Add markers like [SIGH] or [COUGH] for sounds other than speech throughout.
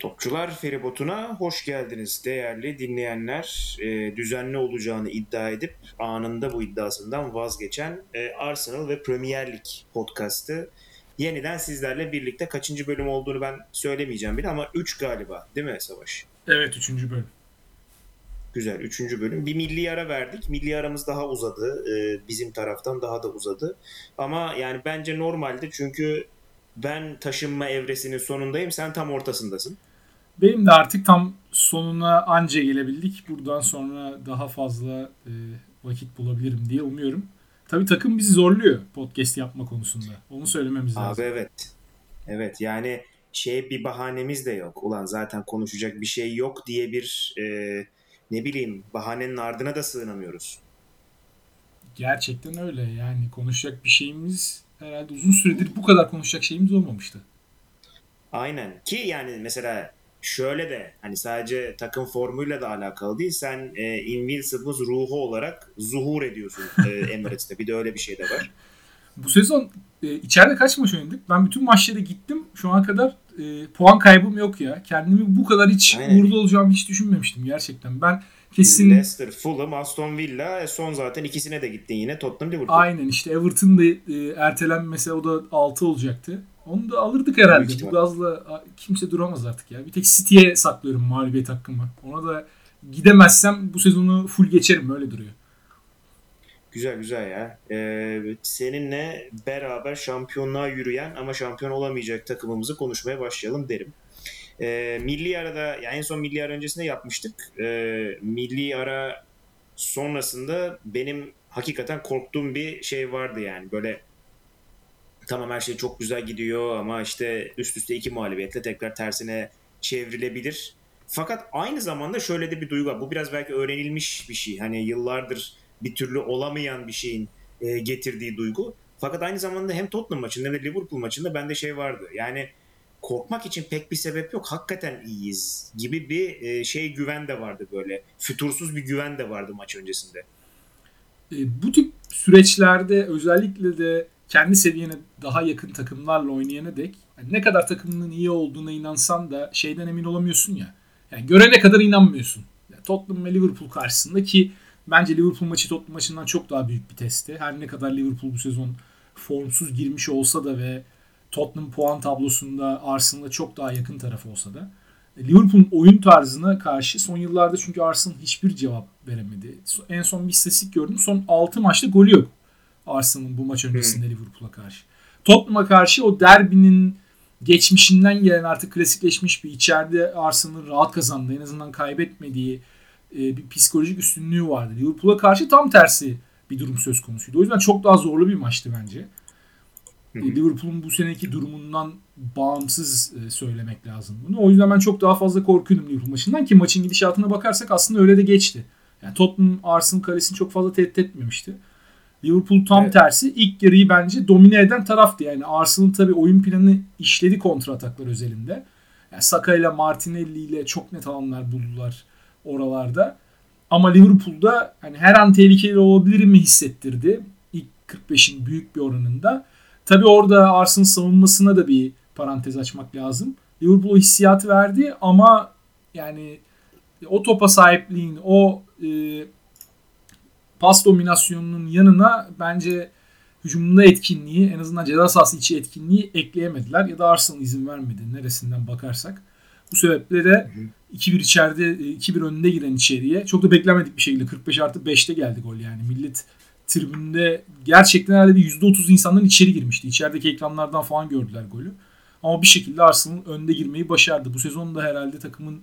Topçular Feribotu'na hoş geldiniz değerli dinleyenler. E, düzenli olacağını iddia edip anında bu iddiasından vazgeçen e, Arsenal ve Premier Lig podcastı yeniden sizlerle birlikte kaçıncı bölüm olduğunu ben söylemeyeceğim bile ama 3 galiba değil mi Savaş? Evet 3. bölüm. Güzel 3. bölüm. Bir milli ara verdik. Milli aramız daha uzadı. E, bizim taraftan daha da uzadı. Ama yani bence normalde çünkü ben taşınma evresinin sonundayım. Sen tam ortasındasın. Benim de artık tam sonuna anca gelebildik. Buradan sonra daha fazla e, vakit bulabilirim diye umuyorum. Tabii takım bizi zorluyor podcast yapma konusunda. Onu söylememiz lazım. Abi evet. Evet yani şey bir bahanemiz de yok. Ulan zaten konuşacak bir şey yok diye bir e, ne bileyim bahanenin ardına da sığınamıyoruz. Gerçekten öyle. Yani konuşacak bir şeyimiz herhalde uzun süredir bu kadar konuşacak şeyimiz olmamıştı. Aynen ki yani mesela şöyle de hani sadece takım formuyla da alakalı değil. Sen e, Invincibles ruhu olarak zuhur ediyorsun e, [LAUGHS] Emirates'te. Bir de öyle bir şey de var. Bu sezon e, içeride kaç maç oynadık? Ben bütün maçlara gittim. Şu ana kadar e, puan kaybım yok ya. Kendimi bu kadar hiç Aynen. uğurlu olacağımı hiç düşünmemiştim gerçekten. Ben kesin Leicester, Fulham, Aston Villa e, son zaten ikisine de gittin yine Tottenham Liverpool. aynen işte Everton da e, ertelenmese o da 6 olacaktı. Onu da alırdık herhalde. Bu gazla kimse duramaz artık ya. Bir tek City'ye saklıyorum mağlubiyet hakkımı. Ona da gidemezsem bu sezonu full geçerim öyle duruyor. Güzel güzel ya. Ee, seninle beraber şampiyonluğa yürüyen ama şampiyon olamayacak takımımızı konuşmaya başlayalım derim. Ee, milli arada yani en son milli ara öncesinde yapmıştık. Ee, milli ara sonrasında benim hakikaten korktuğum bir şey vardı yani böyle tamam her şey çok güzel gidiyor ama işte üst üste iki mağlubiyetle tekrar tersine çevrilebilir. Fakat aynı zamanda şöyle de bir duygu var. Bu biraz belki öğrenilmiş bir şey. Hani yıllardır bir türlü olamayan bir şeyin e, getirdiği duygu. Fakat aynı zamanda hem Tottenham maçında hem de Liverpool maçında bende şey vardı. Yani korkmak için pek bir sebep yok. Hakikaten iyiyiz gibi bir e, şey güven de vardı böyle. Fütursuz bir güven de vardı maç öncesinde. E, bu tip süreçlerde özellikle de kendi seviyene daha yakın takımlarla oynayana dek yani ne kadar takımının iyi olduğuna inansan da şeyden emin olamıyorsun ya. Yani görene kadar inanmıyorsun. Yani Tottenham ve Liverpool karşısında ki bence Liverpool maçı Tottenham maçından çok daha büyük bir testti. Her ne kadar Liverpool bu sezon formsuz girmiş olsa da ve Tottenham puan tablosunda Arsenal'a çok daha yakın taraf olsa da e, Liverpool'un oyun tarzına karşı son yıllarda çünkü Arsenal hiçbir cevap veremedi. En son bir istatistik gördüm. Son 6 maçta golü yok. Arsenal'ın bu maç öncesinde Liverpool'a karşı. Tottenham'a karşı o derbinin geçmişinden gelen artık klasikleşmiş bir içeride Arsenal'ın rahat kazandığı en azından kaybetmediği e, bir psikolojik üstünlüğü vardı. Liverpool'a karşı tam tersi bir durum söz konusuydu. O yüzden çok daha zorlu bir maçtı bence. Hı E. Liverpool'un bu seneki durumundan bağımsız e, söylemek lazım bunu. O yüzden ben çok daha fazla korkuyordum Liverpool maçından ki maçın gidişatına bakarsak aslında öyle de geçti. Yani Tottenham Arsenal kalesini çok fazla tehdit etmemişti. Liverpool tam Evet. tersi ilk yarıyı bence domine eden taraftı. Yani Arsenal tabii oyun planı işledi kontra ataklar özelinde. Yani Saka ile Martinelli ile çok net alanlar buldular oralarda. Ama Liverpool'da hani her an tehlikeli olabilir mi hissettirdi. İlk 45'in büyük bir oranında. Tabii orada Arsenal savunmasına da bir parantez açmak lazım. Liverpool o hissiyatı verdi ama yani o topa sahipliğin, o e, pas dominasyonunun yanına bence hücumunda etkinliği, en azından ceza sahası içi etkinliği ekleyemediler ya da Arsenal izin vermedi neresinden bakarsak. Bu sebeple de 2-1 içeride, e, 2-1 önünde giren içeriye çok da beklenmedik bir şekilde 45 artı 5'te geldi gol yani. Millet tribünde gerçekten herhalde bir %30 insanların içeri girmişti. İçerideki ekranlardan falan gördüler golü. Ama bir şekilde Arsenal önde girmeyi başardı. Bu sezon da herhalde takımın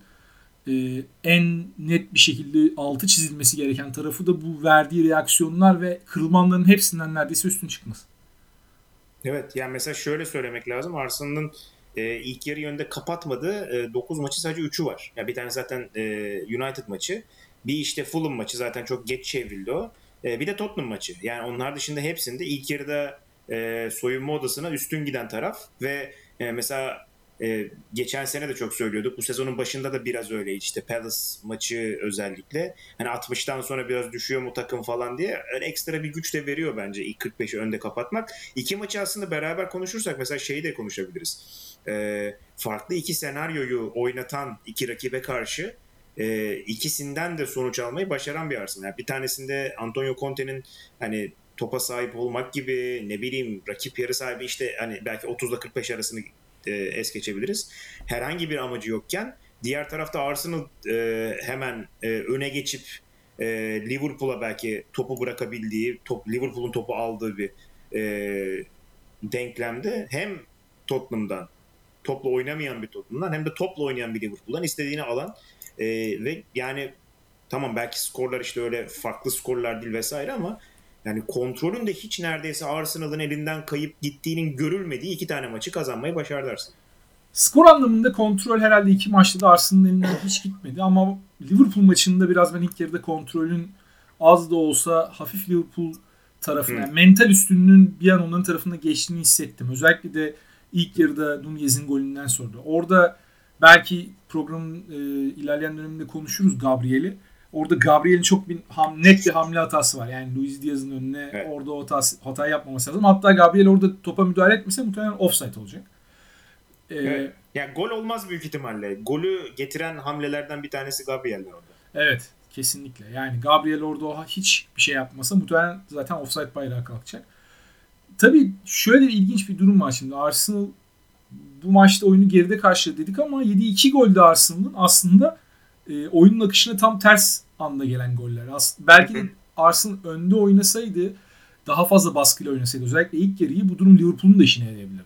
e, en net bir şekilde altı çizilmesi gereken tarafı da bu verdiği reaksiyonlar ve kırılmanların hepsinden neredeyse üstün çıkması. Evet yani mesela şöyle söylemek lazım. Arsenal'ın e, ilk yarı yönde kapatmadığı 9 maçı sadece 3'ü var. Ya bir tane zaten e, United maçı. Bir işte Fulham maçı zaten çok geç çevrildi o. E, bir de Tottenham maçı. Yani onlar dışında hepsinde ilk yarıda e, soyunma odasına üstün giden taraf ve e, mesela e, geçen sene de çok söylüyorduk. Bu sezonun başında da biraz öyle işte Palace maçı özellikle. Hani 60'tan sonra biraz düşüyor mu takım falan diye öyle ekstra bir güç de veriyor bence ilk 45'i önde kapatmak. İki maçı aslında beraber konuşursak mesela şeyi de konuşabiliriz. e, farklı iki senaryoyu oynatan iki rakibe karşı e, ikisinden de sonuç almayı başaran bir Arsenal. Yani bir tanesinde Antonio Conte'nin hani topa sahip olmak gibi ne bileyim rakip yarı sahibi işte hani belki 30 ile 45 arasını e, es geçebiliriz. Herhangi bir amacı yokken diğer tarafta Arsenal e, hemen e, öne geçip e, Liverpool'a belki topu bırakabildiği, top, Liverpool'un topu aldığı bir e, denklemde hem Tottenham'dan topla oynamayan bir Tottenham'dan hem de topla oynayan bir Liverpool'dan istediğini alan e, ve yani tamam belki skorlar işte öyle farklı skorlar değil vesaire ama yani kontrolün de hiç neredeyse Arsenal'ın elinden kayıp gittiğinin görülmediği iki tane maçı kazanmayı başardı Arsenal. Skor anlamında kontrol herhalde iki maçta da Arsenal'ın elinden hiç gitmedi ama Liverpool maçında biraz ben ilk yarıda kontrolün az da olsa hafif Liverpool tarafına, yani mental üstünlüğün bir an onların tarafına geçtiğini hissettim. Özellikle de ilk yarıda Nunez'in golünden sonra. Orada belki programın e, ilerleyen döneminde konuşuruz Gabriel'i. Orada Gabriel'in çok bir ham, net bir hamle hatası var. Yani Luis Diaz'ın önüne Evet. orada o hatası, hata yapmaması lazım. Hatta Gabriel orada topa müdahale etmese muhtemelen offside olacak. Ee, Evet. Yani gol olmaz büyük ihtimalle. Golü getiren hamlelerden bir tanesi Gabriel'den orada. Evet kesinlikle. Yani Gabriel orada hiç bir şey yapmasa muhtemelen zaten offside bayrağı kalkacak. Tabii şöyle bir ilginç bir durum var şimdi. Arsenal bu maçta oyunu geride karşıladı dedik ama yediği iki golde Arsenal'ın aslında e, oyunun akışına tam ters anda gelen goller. As- belki de. Arsenal önde oynasaydı daha fazla baskıyla oynasaydı özellikle ilk yarıyı bu durum Liverpool'un da işine yarayabilirdi.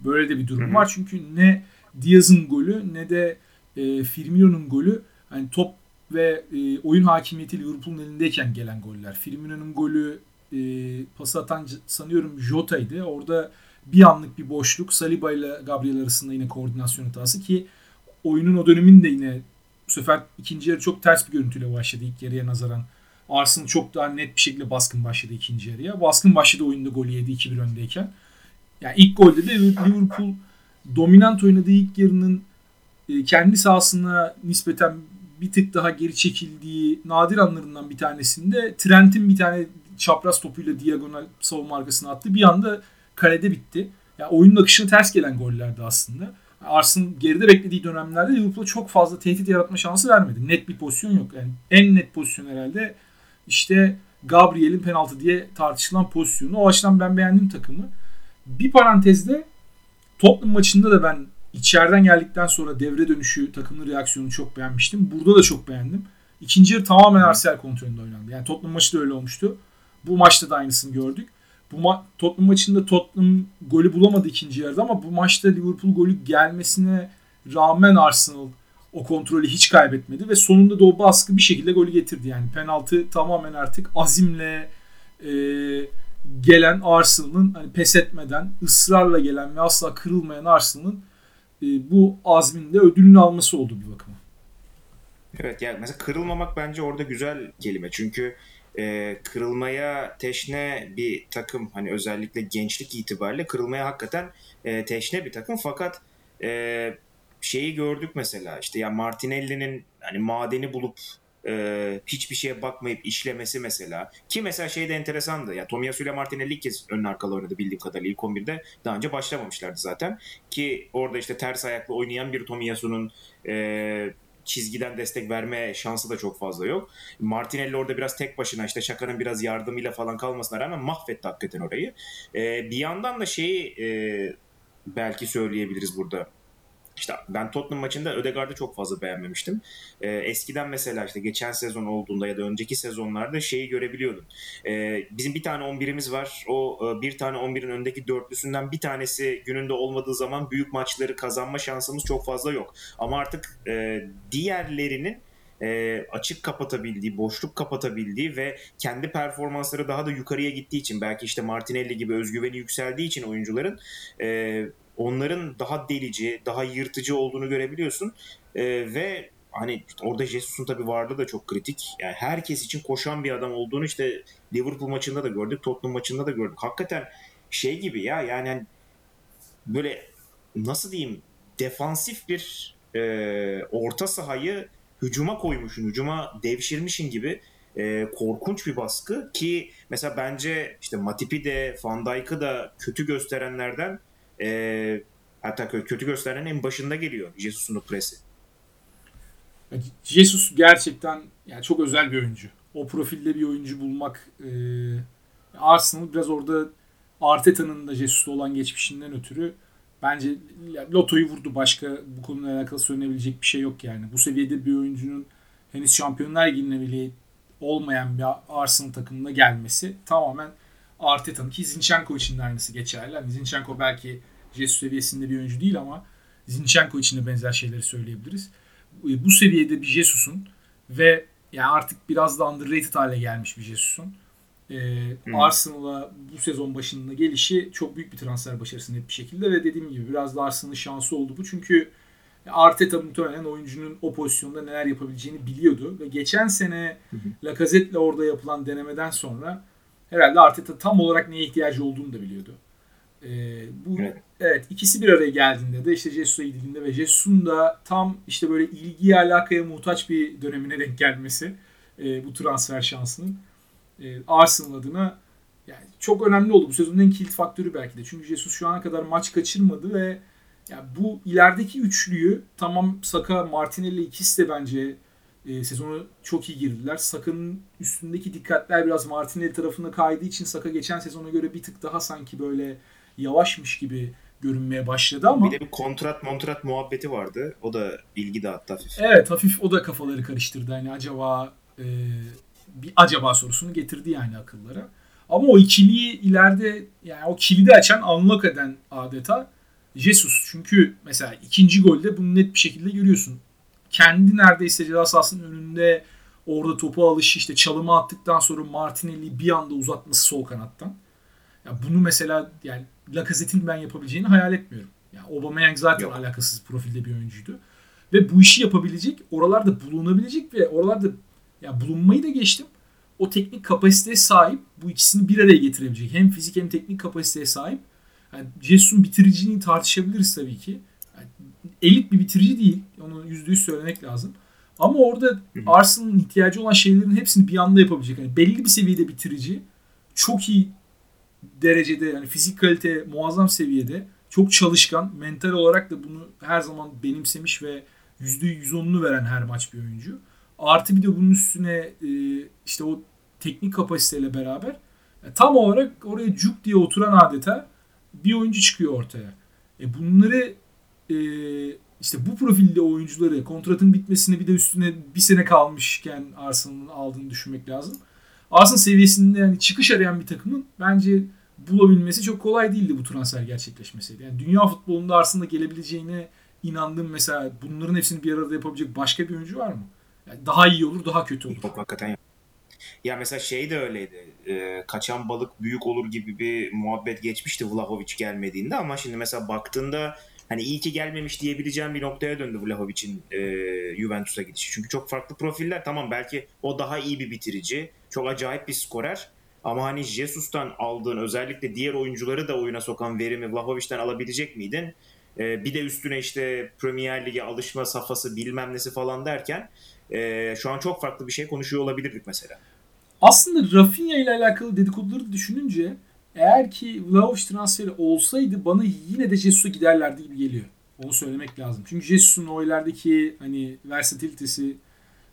Böyle de bir durum var çünkü ne Diaz'ın golü ne de e, Firmino'nun golü hani top ve e, oyun hakimiyeti Liverpool'un elindeyken gelen goller. Firmino'nun golü e, pas atan sanıyorum Jota'ydı. Orada bir anlık bir boşluk. Saliba ile Gabriel arasında yine koordinasyon hatası ki oyunun o döneminde yine bu sefer ikinci yarı çok ters bir görüntüyle başladı ilk yarıya nazaran. Arsenal çok daha net bir şekilde baskın başladı ikinci yarıya. Baskın başladı oyunda golü yedi 2-1 öndeyken. Yani ilk golde de Liverpool dominant oynadığı ilk yarının e, kendi sahasına nispeten bir tık daha geri çekildiği nadir anlarından bir tanesinde Trent'in bir tane çapraz topuyla diagonal savunma arkasına attı. Bir anda kalede bitti. Yani oyunun akışına ters gelen gollerdi aslında. Arsenal geride beklediği dönemlerde Liverpool'a çok fazla tehdit yaratma şansı vermedi. Net bir pozisyon yok. Yani en net pozisyon herhalde işte Gabriel'in penaltı diye tartışılan pozisyonu. O açıdan ben beğendim takımı. Bir parantezde Tottenham maçında da ben içeriden geldikten sonra devre dönüşü takımın reaksiyonunu çok beğenmiştim. Burada da çok beğendim. İkinci yarı tamamen Arsenal kontrolünde oynandı. Yani Tottenham maçı da öyle olmuştu. Bu maçta da aynısını gördük. Bu ma- Tottenham maçında Tottenham golü bulamadı ikinci yarıda ama bu maçta Liverpool golü gelmesine rağmen Arsenal o kontrolü hiç kaybetmedi ve sonunda da o baskı bir şekilde golü getirdi. Yani penaltı tamamen artık azimle e, gelen Arsenal'ın hani pes etmeden ısrarla gelen ve asla kırılmayan Arsenal'ın e, bu azminde ödülünü alması oldu bir bakıma. Evet yani mesela kırılmamak bence orada güzel kelime. Çünkü e, kırılmaya teşne bir takım hani özellikle gençlik itibariyle kırılmaya hakikaten e, teşne bir takım. Fakat e, şeyi gördük mesela işte ya Martinelli'nin hani madeni bulup e, hiçbir şeye bakmayıp işlemesi mesela ki mesela şey de enteresandı. Ya Tomiyasu ile Martinelli ilk kez ön arkalı oynadı bildiğim kadarıyla ilk 11'de daha önce başlamamışlardı zaten. Ki orada işte ters ayaklı oynayan bir Tomiyasu'nun e, çizgiden destek verme şansı da çok fazla yok. Martinelli orada biraz tek başına işte Şaka'nın biraz yardımıyla falan kalmasına rağmen mahvetti hakikaten orayı. Ee, bir yandan da şeyi e, belki söyleyebiliriz burada. İşte ben Tottenham maçında Ödegaard'ı çok fazla beğenmemiştim. Ee, eskiden mesela işte geçen sezon olduğunda ya da önceki sezonlarda şeyi görebiliyordun. Ee, bizim bir tane 11'imiz var. O e, bir tane 11'in öndeki dörtlüsünden bir tanesi gününde olmadığı zaman büyük maçları kazanma şansımız çok fazla yok. Ama artık e, diğerlerinin e, açık kapatabildiği, boşluk kapatabildiği ve kendi performansları daha da yukarıya gittiği için belki işte Martinelli gibi özgüveni yükseldiği için oyuncuların e, onların daha delici, daha yırtıcı olduğunu görebiliyorsun. E, ve hani orada Jesus'un tabii varlığı da çok kritik. Yani herkes için koşan bir adam olduğunu işte Liverpool maçında da gördük, Tottenham maçında da gördük. Hakikaten şey gibi ya yani hani böyle nasıl diyeyim defansif bir e, orta sahayı hücuma koymuşsun, hücuma devşirmişin gibi e, korkunç bir baskı ki mesela bence işte Matip'i de Van Dijk'ı da kötü gösterenlerden e, Hatta kötü gösteren en başında geliyor Jesus'un presi. Jesus gerçekten yani çok özel bir oyuncu. O profilde bir oyuncu bulmak e, Arsenal biraz orada Arteta'nın da Jesus'la olan geçmişinden ötürü bence lotoyu vurdu. Başka bu konuyla alakalı söylenebilecek bir şey yok yani. Bu seviyede bir oyuncunun henüz Şampiyonlar Ligi'ne bile olmayan bir Arsenal takımına gelmesi tamamen Arteta'nın ki Zinchenko için de aynısı geçerli. Yani Zinchenko belki Jesus seviyesinde bir oyuncu değil ama Zinchenko için de benzer şeyleri söyleyebiliriz. Bu seviyede bir Jesus'un ve yani artık biraz da underrated hale gelmiş bir Jesus'un e, hmm. Arsenal'a bu sezon başında gelişi çok büyük bir transfer başarısı net bir şekilde ve dediğim gibi biraz da Arsenal'ın şansı oldu bu. Çünkü Arteta muhtemelen oyuncunun o pozisyonda neler yapabileceğini biliyordu ve geçen sene Lacazette'le orada yapılan denemeden sonra herhalde Arteta tam olarak neye ihtiyacı olduğunu da biliyordu. Ee, bu evet. evet ikisi bir araya geldiğinde de işte Jesus'a gidildiğinde ve Jesus'un da tam işte böyle ilgiye alakaya muhtaç bir dönemine denk gelmesi e, bu transfer şansının e, Arsenal adına yani çok önemli oldu. Bu sezonun en kilit faktörü belki de. Çünkü Jesus şu ana kadar maç kaçırmadı ve yani bu ilerideki üçlüyü tamam Saka, Martinelli ikisi de bence e, sezonu çok iyi girdiler. Saka'nın üstündeki dikkatler biraz Martinelli tarafına kaydığı için Saka geçen sezona göre bir tık daha sanki böyle yavaşmış gibi görünmeye başladı ama. Bir de bir kontrat montrat muhabbeti vardı. O da ilgi dağıttı hafif. Evet hafif o da kafaları karıştırdı. Hani acaba e, bir acaba sorusunu getirdi yani akıllara. Ama o ikiliyi ileride yani o kilidi açan unlock eden adeta Jesus. Çünkü mesela ikinci golde bunu net bir şekilde görüyorsun. Kendi neredeyse ceza sahasının önünde orada topu alışı işte çalıma attıktan sonra Martinelli bir anda uzatması sol kanattan. Ya bunu mesela yani Lacazette'in ben yapabileceğini hayal etmiyorum. Yani Aubameyang zaten Yok. alakasız profilde bir oyuncuydu. Ve bu işi yapabilecek, oralarda bulunabilecek ve oralarda ya bulunmayı da geçtim. O teknik kapasiteye sahip bu ikisini bir araya getirebilecek. Hem fizik hem teknik kapasiteye sahip. Yani Jesus'un bitiriciliğini tartışabiliriz tabii ki. Elit bir bitirici değil. Onu yüzde yüz söylemek lazım. Ama orada Arsenal'ın ihtiyacı olan şeylerin hepsini bir anda yapabilecek. Yani belli bir seviyede bitirici. Çok iyi derecede yani fizik kalite muazzam seviyede. Çok çalışkan. Mental olarak da bunu her zaman benimsemiş ve %110'unu veren her maç bir oyuncu. Artı bir de bunun üstüne e, işte o teknik kapasiteyle beraber e, tam olarak oraya cuk diye oturan adeta bir oyuncu çıkıyor ortaya. E bunları e, işte bu profilde oyuncuları kontratın bitmesine bir de üstüne bir sene kalmışken Arsenal'ın aldığını düşünmek lazım. Arsenal seviyesinde yani çıkış arayan bir takımın bence bulabilmesi çok kolay değildi bu transfer gerçekleşmeseydi. Yani dünya futbolunda Arsenal'a gelebileceğine inandığım mesela bunların hepsini bir arada yapabilecek başka bir oyuncu var mı? Yani daha iyi olur, daha kötü olur. Çok hakikaten. Ya mesela şey de öyleydi. E, kaçan balık büyük olur gibi bir muhabbet geçmişti Vlahovic gelmediğinde ama şimdi mesela baktığında hani iyi ki gelmemiş diyebileceğim bir noktaya döndü Vlahovic'in e, Juventus'a gidişi. Çünkü çok farklı profiller. Tamam belki o daha iyi bir bitirici. Çok acayip bir skorer. Ama hani Jesus'tan aldığın özellikle diğer oyuncuları da oyuna sokan verimi Vlahovic'ten alabilecek miydin? E, bir de üstüne işte Premier Lig'e alışma safhası bilmem nesi falan derken e, şu an çok farklı bir şey konuşuyor olabilirdik mesela. Aslında Rafinha ile alakalı dedikoduları düşününce eğer ki Vlahovic transferi olsaydı bana yine de Jesus'a giderlerdi gibi geliyor. Onu söylemek lazım. Çünkü Jesus'un o ilerideki hani versatilitesi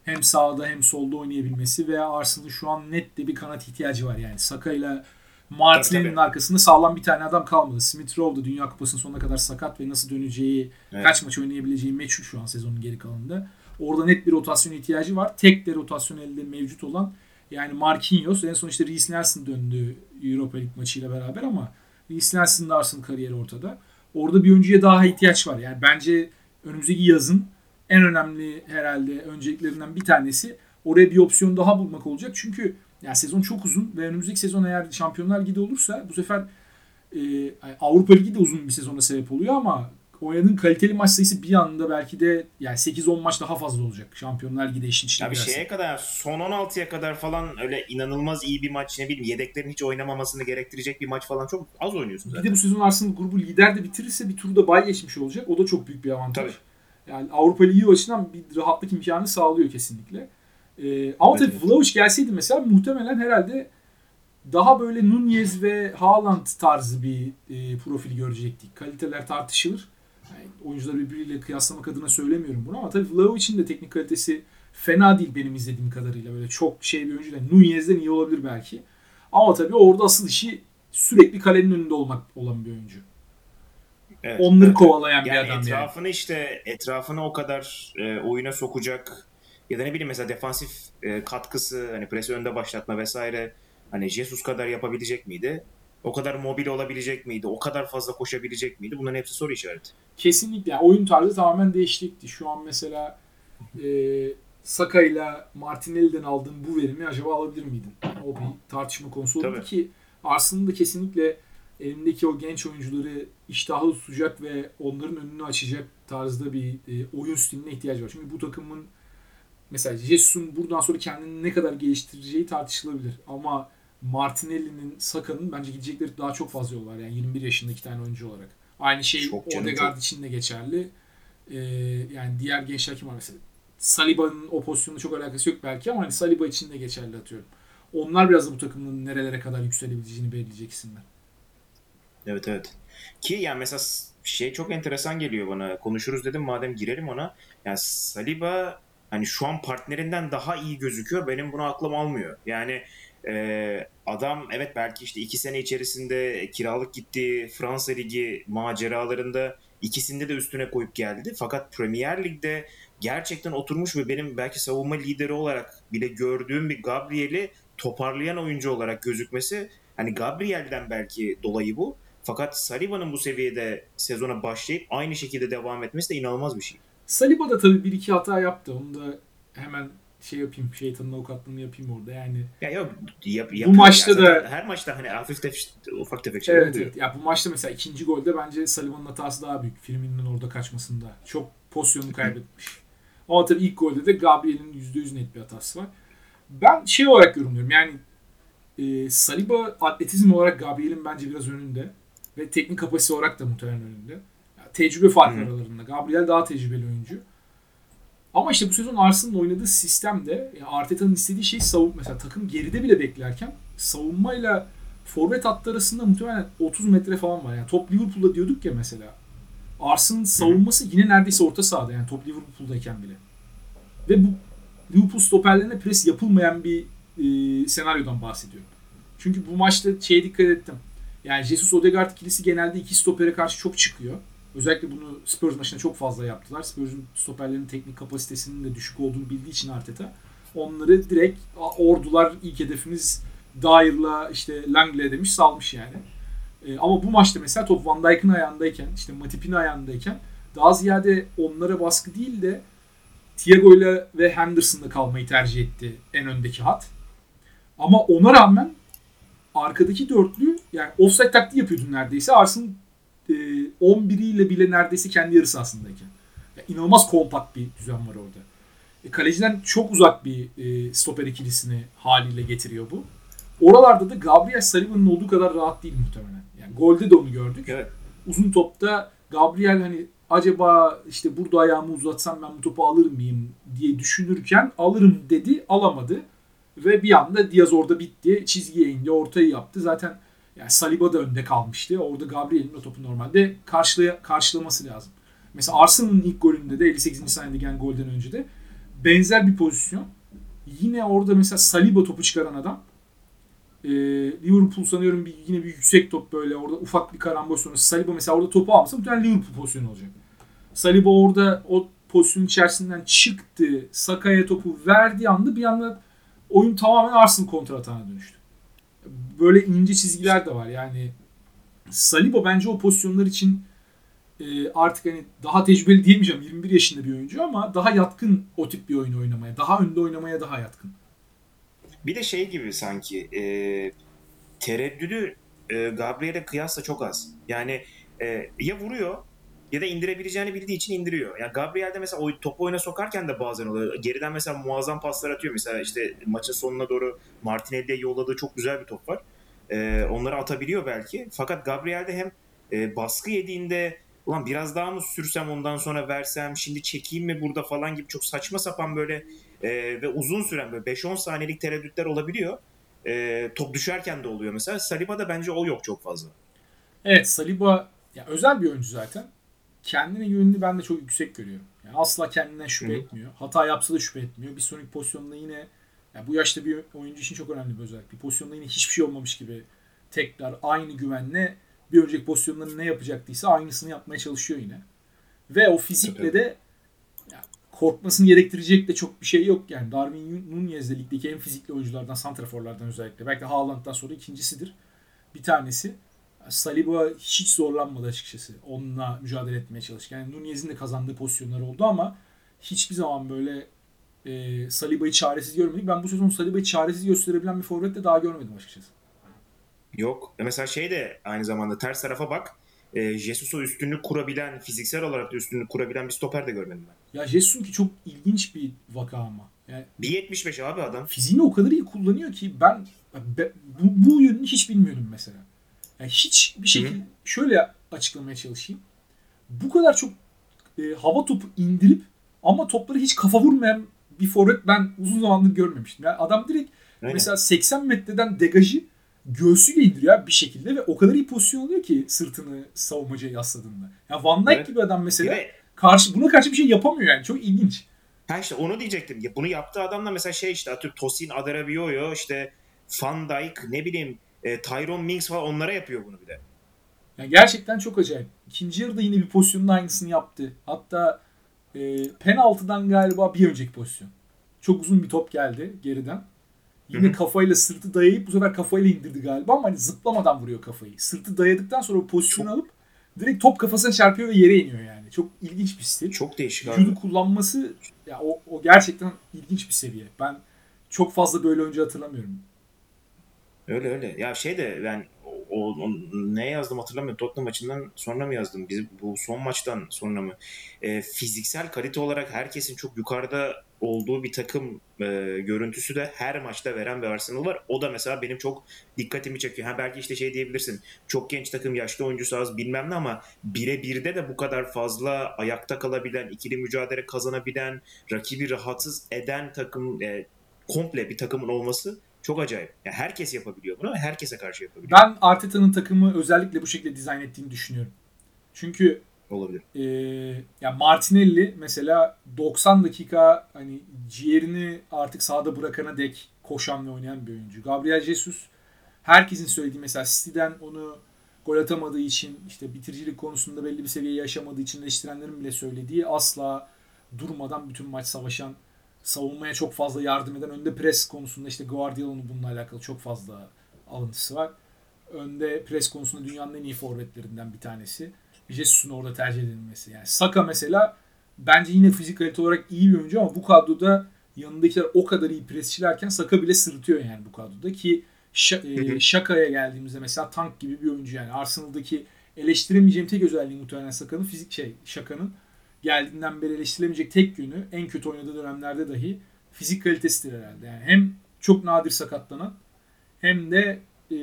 hem sağda hem solda oynayabilmesi veya Arsenal'ın şu an net de bir kanat ihtiyacı var yani. Saka ile Martinelli'nin arkasında sağlam bir tane adam kalmadı. Smith Rowe da Dünya Kupası'nın sonuna kadar sakat ve nasıl döneceği, evet. kaç maç oynayabileceği meçhul şu an sezonun geri kalanında. Orada net bir rotasyon ihtiyacı var. Tek de rotasyon elde mevcut olan yani Marquinhos en son işte Reece Nelson döndü Europa League maçıyla beraber ama da Arsenal kariyeri ortada. Orada bir oyuncuya daha ihtiyaç var. Yani bence önümüzdeki yazın en önemli herhalde önceliklerinden bir tanesi oraya bir opsiyon daha bulmak olacak. Çünkü yani sezon çok uzun ve önümüzdeki sezon eğer Şampiyonlar Ligi olursa bu sefer e, Avrupa Ligi de uzun bir sezona sebep oluyor ama oynadığın kaliteli maç sayısı bir anda belki de yani 8-10 maç daha fazla olacak. Şampiyonlar Ligi de işin içine Tabii girerse. şeye kadar son 16'ya kadar falan öyle inanılmaz iyi bir maç ne bileyim yedeklerin hiç oynamamasını gerektirecek bir maç falan çok az oynuyorsun zaten. Bir de bu sezon Arsenal grubu lider de bitirirse bir turda bay geçmiş olacak. O da çok büyük bir avantaj. Tabii. Yani Avrupa Ligi açısından bir rahatlık imkanı sağlıyor kesinlikle. Ee, ama evet, tabii evet. Vlahovic gelseydi mesela muhtemelen herhalde daha böyle Nunez ve Haaland tarzı bir e, profil görecektik. Kaliteler tartışılır. Yani oyuncuları birbiriyle kıyaslamak adına söylemiyorum bunu ama tabii Vlahovic'in de teknik kalitesi fena değil benim izlediğim kadarıyla. Böyle çok şey bir oyuncu değil. Nunez'den iyi olabilir belki. Ama tabii orada asıl işi sürekli kalenin önünde olmak olan bir oyuncu. Evet, Onları evet. kovalayan bir yani adam yani. etrafını işte etrafını o kadar e, oyuna sokacak ya da ne bileyim mesela defansif e, katkısı hani presi önde başlatma vesaire hani Jesus kadar yapabilecek miydi? O kadar mobil olabilecek miydi? O kadar fazla koşabilecek miydi? Bunların hepsi soru işareti. Kesinlikle. Yani oyun tarzı tamamen değişikti. Şu an mesela e, Saka ile Martinelli'den aldığın bu verimi acaba alabilir miydin? O bir tartışma konusu oldu Tabii. ki Arsenal'ın da kesinlikle elindeki o genç oyuncuları iştahlı tutacak ve onların önünü açacak tarzda bir e, oyun stiline ihtiyacı var. Çünkü bu takımın mesela Jesus'un buradan sonra kendini ne kadar geliştireceği tartışılabilir. Ama Martinelli'nin, Saka'nın bence gidecekleri daha çok fazla yol var. Yani 21 yaşında iki tane oyuncu olarak. Aynı şey Çok canım, Odegaard çok. için de geçerli. Ee, yani diğer gençler kim var mesela? Saliba'nın o pozisyonla çok alakası yok belki ama hani Saliba için de geçerli atıyorum. Onlar biraz da bu takımın nerelere kadar yükselebileceğini belirleyecek isimler. Evet evet. Ki yani mesela şey çok enteresan geliyor bana. Konuşuruz dedim madem girelim ona. Yani Saliba hani şu an partnerinden daha iyi gözüküyor. Benim bunu aklım almıyor. Yani e, adam evet belki işte iki sene içerisinde kiralık gitti Fransa Ligi maceralarında ikisinde de üstüne koyup geldi. Fakat Premier Lig'de gerçekten oturmuş ve benim belki savunma lideri olarak bile gördüğüm bir Gabriel'i toparlayan oyuncu olarak gözükmesi hani Gabriel'den belki dolayı bu. Fakat Saliba'nın bu seviyede sezona başlayıp aynı şekilde devam etmesi de inanılmaz bir şey. Saliba da tabii bir iki hata yaptı. Onu da hemen şey yapayım, şeytanın avukatlığını yapayım orada. Yani Ya yok yap, Bu maçta da- her maçta hani hafif tef, ufak tefek şeyler Evet, oluyor. evet. Ya bu maçta mesela ikinci golde bence Saliba'nın hatası daha büyük. Firmino'nun orada kaçmasında. Çok pozisyonu kaybetmiş. Ama tabii ilk golde de Gabriel'in %100 net bir hatası var. Ben şey olarak yorumluyorum. Yani e, Saliba atletizm olarak Gabriel'in bence biraz önünde. Ve teknik kapasite olarak da muhtemelen önünde. Ya, tecrübe farkı aralarında. Gabriel daha tecrübeli oyuncu. Ama işte bu sezon Arsenal'ın oynadığı sistemde yani Arteta'nın istediği şey savun mesela takım geride bile beklerken savunmayla forvet hattı arasında muhtemelen 30 metre falan var. Yani top Liverpool'da diyorduk ya mesela. Arsenal'ın savunması yine neredeyse orta sahada yani top Liverpool'dayken bile. Ve bu Liverpool stoperlerine pres yapılmayan bir e, senaryodan bahsediyorum. Çünkü bu maçta şeye dikkat ettim. Yani Jesus Odegaard ikilisi genelde iki stopere karşı çok çıkıyor. Özellikle bunu Spurs maçında çok fazla yaptılar. Spurs'un stoperlerin teknik kapasitesinin de düşük olduğunu bildiği için Arteta onları direkt "A, ordular ilk hedefimiz Dyer'la işte Langley demiş salmış yani. E, ama bu maçta mesela top Van Dijk'ın ayağındayken işte Matip'in ayağındayken daha ziyade onlara baskı değil de Thiago'yla ve Henderson'la kalmayı tercih etti en öndeki hat. Ama ona rağmen arkadaki dörtlü yani offside taktiği yapıyordu neredeyse. Arsenal e, 11'iyle bile neredeyse kendi yarı sahasındayken. Ya, inanılmaz kompakt bir düzen var orada. E, kaleciden çok uzak bir e, stoper ikilisini haliyle getiriyor bu. Oralarda da Gabriel Saliba'nın olduğu kadar rahat değil muhtemelen. Yani golde de onu gördük. Evet. Uzun topta Gabriel hani acaba işte burada ayağımı uzatsam ben bu topu alır mıyım diye düşünürken alırım dedi alamadı. Ve bir anda Diaz orada bitti. Çizgiye indi. Ortayı yaptı. Zaten yani Saliba da önde kalmıştı. Orada Gabriel'in o topu normalde karşılaya, karşılaması lazım. Mesela Arsenal'ın ilk golünde de 58. saniyede gelen golden önce de benzer bir pozisyon. Yine orada mesela Saliba topu çıkaran adam e, Liverpool sanıyorum bir, yine bir yüksek top böyle orada ufak bir karambol sonrası Saliba mesela orada topu almasa muhtemelen Liverpool pozisyonu olacak. Saliba orada o pozisyonun içerisinden çıktı. Saka'ya topu verdiği anda bir anda oyun tamamen Arsenal kontra atağına dönüştü. Böyle ince çizgiler de var. Yani Saliba bence o pozisyonlar için e, artık hani daha tecrübeli diyemeyeceğim 21 yaşında bir oyuncu ama daha yatkın o tip bir oyun oynamaya. Daha önde oynamaya daha yatkın. Bir de şey gibi sanki e, tereddüdü e, Gabriel'e kıyasla çok az. Yani e, ya vuruyor ya da indirebileceğini bildiği için indiriyor. Yani Gabriel'de mesela o topu oyuna sokarken de bazen oluyor. Geriden mesela muazzam paslar atıyor. Mesela işte maçın sonuna doğru Martinelli'ye yolladığı çok güzel bir top var. E, onları atabiliyor belki. Fakat Gabriel'de hem e, baskı yediğinde ulan biraz daha mı sürsem ondan sonra versem şimdi çekeyim mi burada falan gibi çok saçma sapan böyle e, ve uzun süren böyle 5-10 saniyelik tereddütler olabiliyor. E, top düşerken de oluyor mesela. Saliba'da bence o yok çok fazla. Evet Saliba ya özel bir oyuncu zaten. Kendine güvenini ben de çok yüksek görüyorum. Yani asla kendinden şüphe Hı hı. etmiyor. Hata yapsa da şüphe etmiyor. Bir sonraki pozisyonda yine yani bu yaşta bir oyuncu için çok önemli bir özellik. Bir pozisyonda yine hiçbir şey olmamış gibi tekrar aynı güvenle bir önceki pozisyonda ne yapacaktıysa aynısını yapmaya çalışıyor yine. Ve o fizikle Tabii. de ya, korkmasını gerektirecek de çok bir şey yok yani. Darwin Nunez de ligdeki en fizikli oyunculardan, santraforlardan özellikle. Belki Haaland'dan sonra ikincisidir. Bir tanesi. Saliba hiç zorlanmadı açıkçası. Onunla mücadele etmeye çalışırken. Yani Nunez'in de kazandığı pozisyonlar oldu ama hiçbir zaman böyle e, Saliba'yı çaresiz görmedik. Ben bu sezon Saliba'yı çaresiz gösterebilen bir forvet de daha görmedim açıkçası. Yok. E Mesela şey de aynı zamanda ters tarafa bak. E, Jesus'a üstünlük kurabilen, fiziksel olarak da üstünlük kurabilen bir stoper de görmedim ben. Ya Jesus'unki çok ilginç bir vaka ama. Yani 1.75 abi adam. fiziğini o kadar iyi kullanıyor ki ben be- bu, bu yönünü hiç bilmiyordum mesela. Yani hiç bir şekilde şöyle açıklamaya çalışayım. Bu kadar çok e, hava topu indirip ama topları hiç kafa vurmayan bir forvet ben uzun zamandır görmemiştim. Yani adam direkt Aynen. mesela 80 metreden degajı göğsüyle indiriyor bir şekilde ve o kadar iyi pozisyon alıyor ki sırtını savunmacıya yasladığında. Ya Van Dijk Evet. gibi adam mesela de karşı buna karşı bir şey yapamıyor yani. Çok ilginç. Ha işte onu diyecektim. Ya bunu yaptığı adam da mesela şey işte atıyorum Tosin Adarabioyo işte Van Dijk ne bileyim e, Tyrone Mings falan onlara yapıyor bunu bir de. Yani gerçekten çok acayip. İkinci yarıda yine bir pozisyonun aynısını yaptı. Hatta e, penaltıdan galiba bir önceki pozisyon. Çok uzun bir top geldi geriden. Yine Hı hı. kafayla sırtı dayayıp bu sefer kafayla indirdi galiba ama hani zıplamadan vuruyor kafayı. Sırtı dayadıktan sonra pozisyonu alıp direkt top kafasına çarpıyor ve yere iniyor yani. Çok ilginç bir stil. Çok değişik Vücudu abi. kullanması ya o, o gerçekten ilginç bir seviye. Ben çok fazla böyle oyuncu hatırlamıyorum. Öyle öyle. Ya şey de ben o, o- ne yazdım hatırlamıyorum. Tottenham maçından sonra mı yazdım? Biz bu son maçtan sonra mı? E, fiziksel kalite olarak herkesin çok yukarıda olduğu bir takım e, görüntüsü de her maçta veren bir Arsenal var. O da mesela benim çok dikkatimi çekiyor. Ha belki işte şey diyebilirsin. Çok genç takım, yaşlı oyuncusu az bilmem ne ama bire birde de bu kadar fazla ayakta kalabilen, ikili mücadele kazanabilen, rakibi rahatsız eden takım e, komple bir takımın olması çok acayip. Yani herkes yapabiliyor bunu ve herkese karşı yapabiliyor. Ben Arteta'nın takımı özellikle bu şekilde dizayn ettiğini düşünüyorum. Çünkü Olabilir. e, ya Martinelli mesela 90 dakika hani ciğerini artık sahada bırakana dek koşan ve oynayan bir oyuncu. Gabriel Jesus herkesin söylediği mesela City'den onu gol atamadığı için işte bitiricilik konusunda belli bir seviyeyi aşamadığı için eleştirenlerin bile söylediği asla durmadan bütün maç savaşan savunmaya çok fazla yardım eden önde pres konusunda işte Guardiola'nın bununla alakalı çok fazla alıntısı var. Önde pres konusunda dünyanın en iyi forvetlerinden bir tanesi. Jesus'un orada tercih edilmesi. Yani Saka mesela bence yine fizik kalite olarak iyi bir oyuncu ama bu kadroda yanındakiler o kadar iyi presçilerken Saka bile sırıtıyor yani bu kadroda ki Şa- Hı hı. e, Şaka'ya geldiğimizde mesela tank gibi bir oyuncu yani Arsenal'daki eleştiremeyeceğim tek özelliği muhtemelen Saka'nın fizik şey Şaka'nın geldiğinden beri eleştirilemeyecek tek yönü en kötü oynadığı dönemlerde dahi fizik kalitesidir herhalde. Yani hem çok nadir sakatlanan hem de e,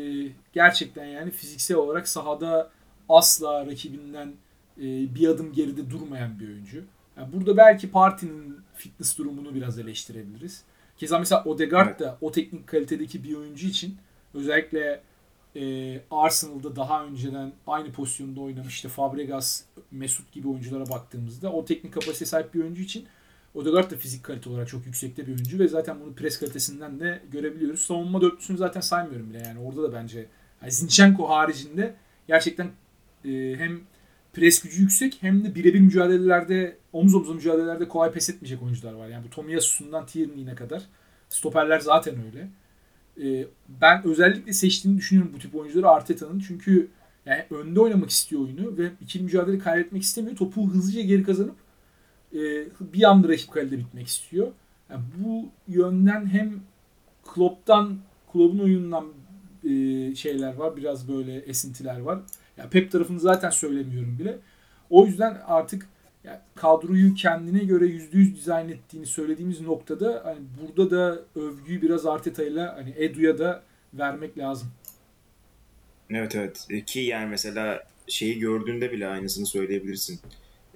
gerçekten yani fiziksel olarak sahada asla rakibinden e, bir adım geride durmayan bir oyuncu. Yani burada belki partinin fitness durumunu biraz eleştirebiliriz. Keza mesela Odegaard Evet. da o teknik kalitedeki bir oyuncu için özellikle e, Arsenal'da daha önceden aynı pozisyonda oynamış işte Fabregas, Mesut gibi oyunculara baktığımızda o teknik kapasiteye sahip bir oyuncu için Odegaard da fizik kalite olarak çok yüksekte bir oyuncu ve zaten bunu pres kalitesinden de görebiliyoruz. Savunma dörtlüsünü zaten saymıyorum bile yani orada da bence yani Zinchenko haricinde gerçekten e, hem pres gücü yüksek hem de birebir mücadelelerde omuz omuza mücadelelerde kolay pes etmeyecek oyuncular var. Yani bu Tomiyasu'ndan Tierney'ine kadar stoperler zaten öyle. E, ben özellikle seçtiğini düşünüyorum bu tip oyuncuları Arteta'nın. Çünkü yani önde oynamak istiyor oyunu ve ikili mücadele kaybetmek istemiyor. Topu hızlıca geri kazanıp e, bir anda rakip kalede bitmek istiyor. Yani bu yönden hem Klopp'tan Klopp'un oyunundan e, şeyler var. Biraz böyle esintiler var. Ya Pep tarafını zaten söylemiyorum bile. O yüzden artık ya kadroyu kendine göre %100 dizayn ettiğini söylediğimiz noktada hani burada da övgüyü biraz Arteta'yla hani Edu'ya da vermek lazım. Evet evet. E, Ki yani mesela şeyi gördüğünde bile aynısını söyleyebilirsin.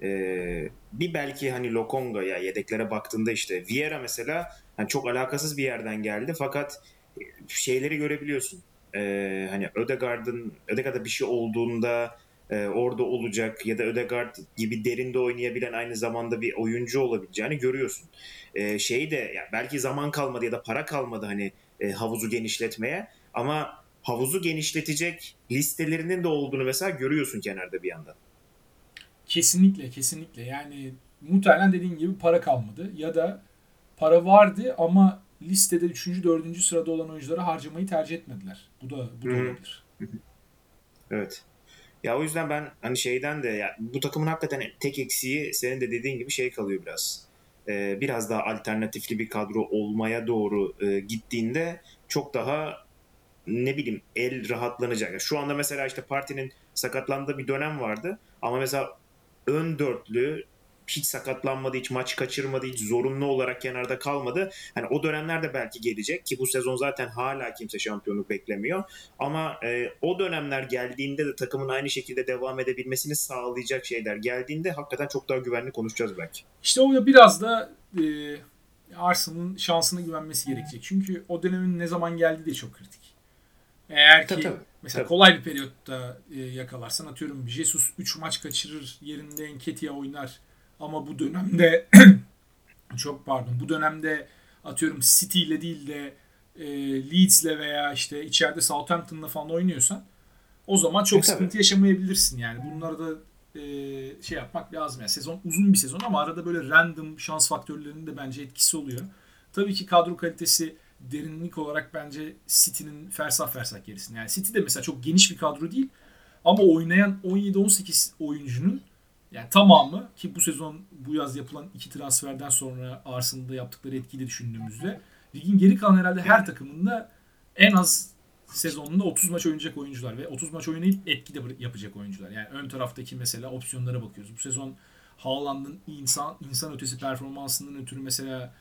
Ee, bir belki hani Lokonga ya yedeklere baktığında işte Vieira mesela hani çok alakasız bir yerden geldi fakat e, şeyleri görebiliyorsun. Ee, hani Ödegaard'ın Ödegaard'a bir şey olduğunda e, orada olacak ya da Ödegaard gibi derinde oynayabilen aynı zamanda bir oyuncu olabileceğini görüyorsun. E, şey de yani belki zaman kalmadı ya da para kalmadı hani e, havuzu genişletmeye ama havuzu genişletecek listelerinin de olduğunu mesela görüyorsun kenarda bir yandan. Kesinlikle kesinlikle yani muhtemelen dediğin gibi para kalmadı ya da para vardı ama listede 3. 4. sırada olan oyunculara harcamayı tercih etmediler. Bu da bu da olabilir. Evet. Ya o yüzden ben hani şeyden de ya bu takımın hakikaten tek eksiği senin de dediğin gibi şey kalıyor biraz. Ee, biraz daha alternatifli bir kadro olmaya doğru e, gittiğinde çok daha ne bileyim el rahatlanacak. Şu anda mesela işte partinin sakatlandığı bir dönem vardı ama mesela ön dörtlü hiç sakatlanmadı, hiç maç kaçırmadı, hiç zorunlu olarak kenarda kalmadı. Hani o dönemlerde belki gelecek ki bu sezon zaten hala kimse şampiyonluk beklemiyor. Ama e, o dönemler geldiğinde de takımın aynı şekilde devam edebilmesini sağlayacak şeyler geldiğinde hakikaten çok daha güvenli konuşacağız belki. İşte o da biraz da e, Arsenal'ın şansına güvenmesi gerekecek. Çünkü o dönemin ne zaman geldiği de çok kritik. Eğer ki Tabii, tabii. mesela Tabii. kolay bir periyotta e, yakalarsan atıyorum Jesus 3 maç kaçırır yerinde Enketia oynar ama bu dönemde [CLEARS THROAT] çok pardon bu dönemde atıyorum City ile değil de e, Leeds'le veya işte içeride Southampton'la falan oynuyorsan o zaman çok E, tabii. sıkıntı yaşamayabilirsin yani. Bunları da e, şey yapmak lazım. Yani sezon uzun bir sezon ama arada böyle random şans faktörlerinin de bence etkisi oluyor. Tabii ki kadro kalitesi derinlik olarak bence City'nin fersah fersah gerisinde. Yani City de mesela çok geniş bir kadro değil ama oynayan 17-18 oyuncunun yani tamamı ki bu sezon bu yaz yapılan iki transferden sonra Arsenal'da yaptıkları etkiyle düşündüğümüzde ligin geri kalan herhalde her takımında en az sezonunda 30 maç oynayacak oyuncular ve 30 maç oynayıp etki de yapacak oyuncular. Yani ön taraftaki mesela opsiyonlara bakıyoruz. Bu sezon Haaland'ın insan insan ötesi performansından ötürü mesela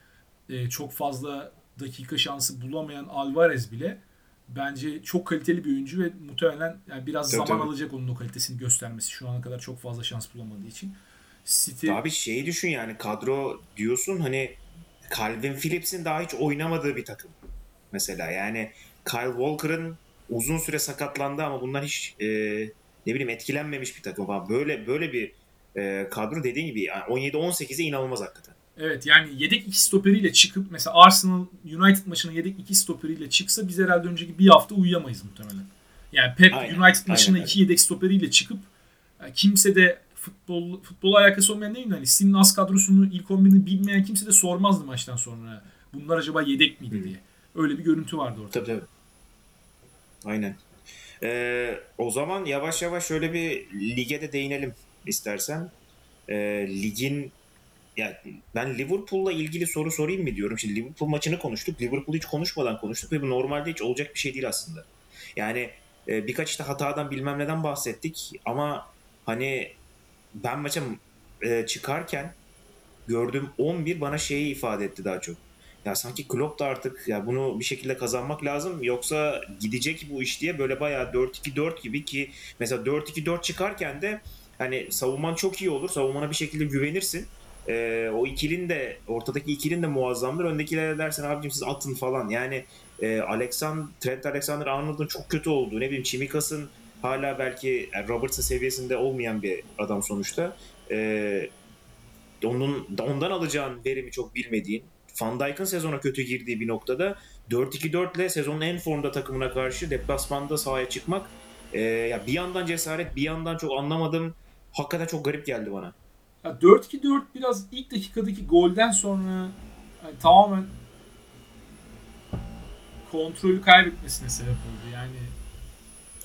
e, çok fazla dakika şansı bulamayan Alvarez bile bence çok kaliteli bir oyuncu ve muhtemelen yani biraz Tabii, zaman tabii. alacak onun o kalitesini göstermesi şu ana kadar çok fazla şans bulamadığı için. City Abi şeyi düşün yani kadro diyorsun hani Calvin Phillips'in daha hiç oynamadığı bir takım. Mesela yani Kyle Walker'ın uzun süre sakatlandı ama bundan hiç e, ne bileyim etkilenmemiş bir takım falan. Böyle böyle bir e, kadro dediğin gibi yani 17-18'e inanılmaz hakikaten. Evet yani yedek iki stoperiyle çıkıp mesela Arsenal United maçına yedek iki stoperiyle çıksa biz herhalde önceki bir hafta uyuyamayız muhtemelen. Yani Pep Aynen, United maçına aynen iki yedek stoperiyle çıkıp yani kimse de futbol futbola alakası olmayan değil mi? Hani City'nin az kadrosunu ilk 11'ini bilmeyen kimse de sormazdı maçtan sonra. Bunlar acaba yedek miydi Hı. diye. Öyle bir görüntü vardı orada. Tabii tabii. Aynen. Ee, o zaman yavaş yavaş şöyle bir lige de değinelim istersen. Ee, ligin ya ben Liverpool'la ilgili soru sorayım mı diyorum. Şimdi Liverpool maçını konuştuk. Liverpool'u hiç konuşmadan konuştuk ve bu normalde hiç olacak bir şey değil aslında. Yani e, birkaç işte hatadan bilmem neden bahsettik ama hani ben maça e, çıkarken gördüğüm 11 bana şeyi ifade etti daha çok. Ya sanki Klopp da artık ya bunu bir şekilde kazanmak lazım yoksa gidecek bu iş diye böyle bayağı 4-2-4 gibi ki mesela 4-2-4 çıkarken de hani savunman çok iyi olur. Savunmana bir şekilde güvenirsin. Ee, o ikilin de ortadaki ikilin de muazzamdır. Öndekilere dersen abicim siz atın falan. Yani e, Alexander, Trent Alexander-Arnold'un çok kötü olduğu ne bileyim Çimikas'ın hala belki yani Robertson seviyesinde olmayan bir adam sonuçta. Ee, onun ondan alacağın verimi çok bilmediğin Van Dijk'ın sezona kötü girdiği bir noktada 4-2-4 ile sezonun en formda takımına karşı deplasmanda sahaya çıkmak e, ya bir yandan cesaret bir yandan çok anlamadım. Hakikaten çok garip geldi bana. Ya 4-2-4 biraz ilk dakikadaki golden sonra yani tamamen kontrolü kaybetmesine sebep oldu. Yani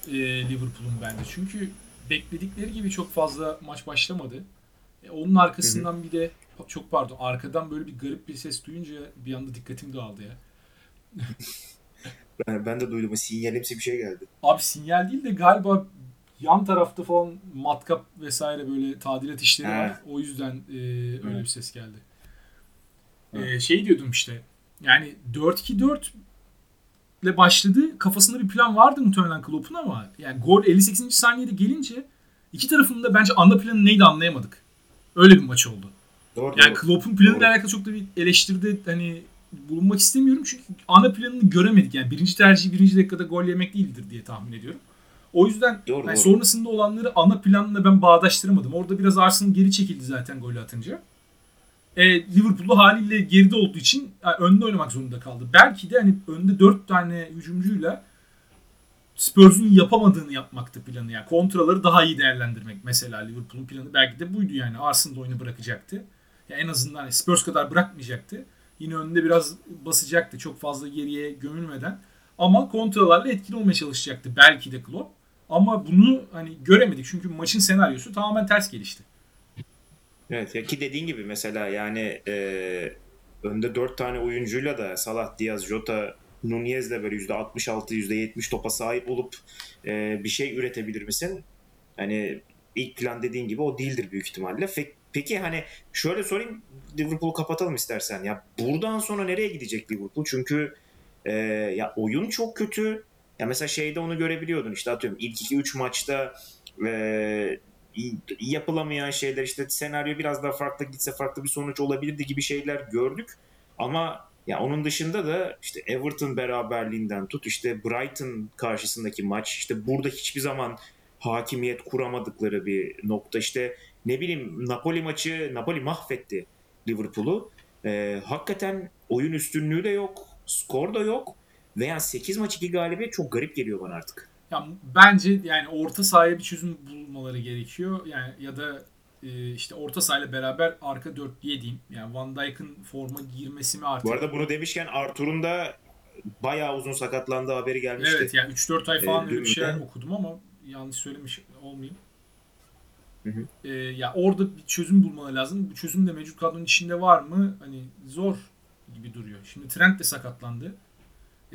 e, Liverpool'un bence. Çünkü bekledikleri gibi çok fazla maç başlamadı. E, onun arkasından bir de çok pardon arkadan böyle bir garip bir ses duyunca bir anda dikkatim dağıldı ya. [LAUGHS] Ben, ben de duydum. Sinyalimsi bir şey geldi. Abi sinyal değil de galiba yan tarafta falan matkap vesaire böyle tadilat işleri He. var. O yüzden e, öyle bir ses geldi. E, şey diyordum işte. Yani 4-2-4 ile başladı. Kafasında bir plan vardı muhtemelen Klopp'un ama yani gol 58. saniyede gelince iki tarafın da bence ana planı neydi anlayamadık. Öyle bir maç oldu. Doğru Yani doğru. Klopp'un planıyla Doğru. alakalı çok da bir eleştiride hani bulunmak istemiyorum çünkü ana planını göremedik. Yani birinci tercih birinci dakikada gol yemek değildir diye tahmin ediyorum. O yüzden Doğru, yani doğru. sonrasında olanları ana planla ben bağdaştıramadım. Orada biraz Arsenal geri çekildi zaten golü atınca. E, Liverpool'da haliyle geride olduğu için yani önde oynamak zorunda kaldı. Belki de hani önde 4 tane hücumcuyla Spurs'un yapamadığını yapmaktı planı. Yani kontraları daha iyi değerlendirmek mesela Liverpool'un planı belki de buydu yani. Arsenal oyunu bırakacaktı. Yani en azından hani Spurs kadar bırakmayacaktı. Yine önünde biraz basacaktı çok fazla geriye gömülmeden. Ama kontralarla etkili olmaya çalışacaktı belki de Klopp. Ama bunu hani göremedik çünkü maçın senaryosu tamamen ters gelişti. Evet ya ki dediğin gibi mesela yani e, önde 4 tane oyuncuyla da Salah, Diaz, Jota, Nunez'le böyle %66, %70 topa sahip olup e, bir şey üretebilir misin? Hani ilk plan dediğin gibi o değildir büyük ihtimalle. Peki hani şöyle sorayım Liverpool'u kapatalım istersen. Ya buradan sonra nereye gidecek Liverpool? Çünkü e, ya oyun çok kötü. Ya mesela şeyde onu görebiliyordun işte atıyorum ilk 2-3 maçta e, yapılamayan şeyler işte senaryo biraz daha farklı gitse farklı bir sonuç olabilirdi gibi şeyler gördük. Ama ya onun dışında da işte Everton beraberliğinden tut işte Brighton karşısındaki maç işte burada hiçbir zaman hakimiyet kuramadıkları bir nokta işte ne bileyim Napoli maçı Napoli mahvetti Liverpool'u. Ee, hakikaten oyun üstünlüğü de yok, skor da yok ve yani 8 maç 2 galibiyet çok garip geliyor bana artık. Ya bence yani orta sahaya bir çözüm bulmaları gerekiyor. Yani ya da e, işte orta sahayla beraber arka 4'lüye diyeyim. Yani Van Dijk'ın forma girmesi mi artık? Bu arada bunu demişken Artur'un da bayağı uzun sakatlandığı haberi gelmişti. Evet yani 3-4 ay falan Ee, öyle bir şey de- okudum ama yanlış söylemiş olmayayım. Hı hı. Ee, ya orada bir çözüm bulmaları lazım. Bu çözüm de mevcut kadronun içinde var mı? Hani zor gibi duruyor. Şimdi Trent de sakatlandı.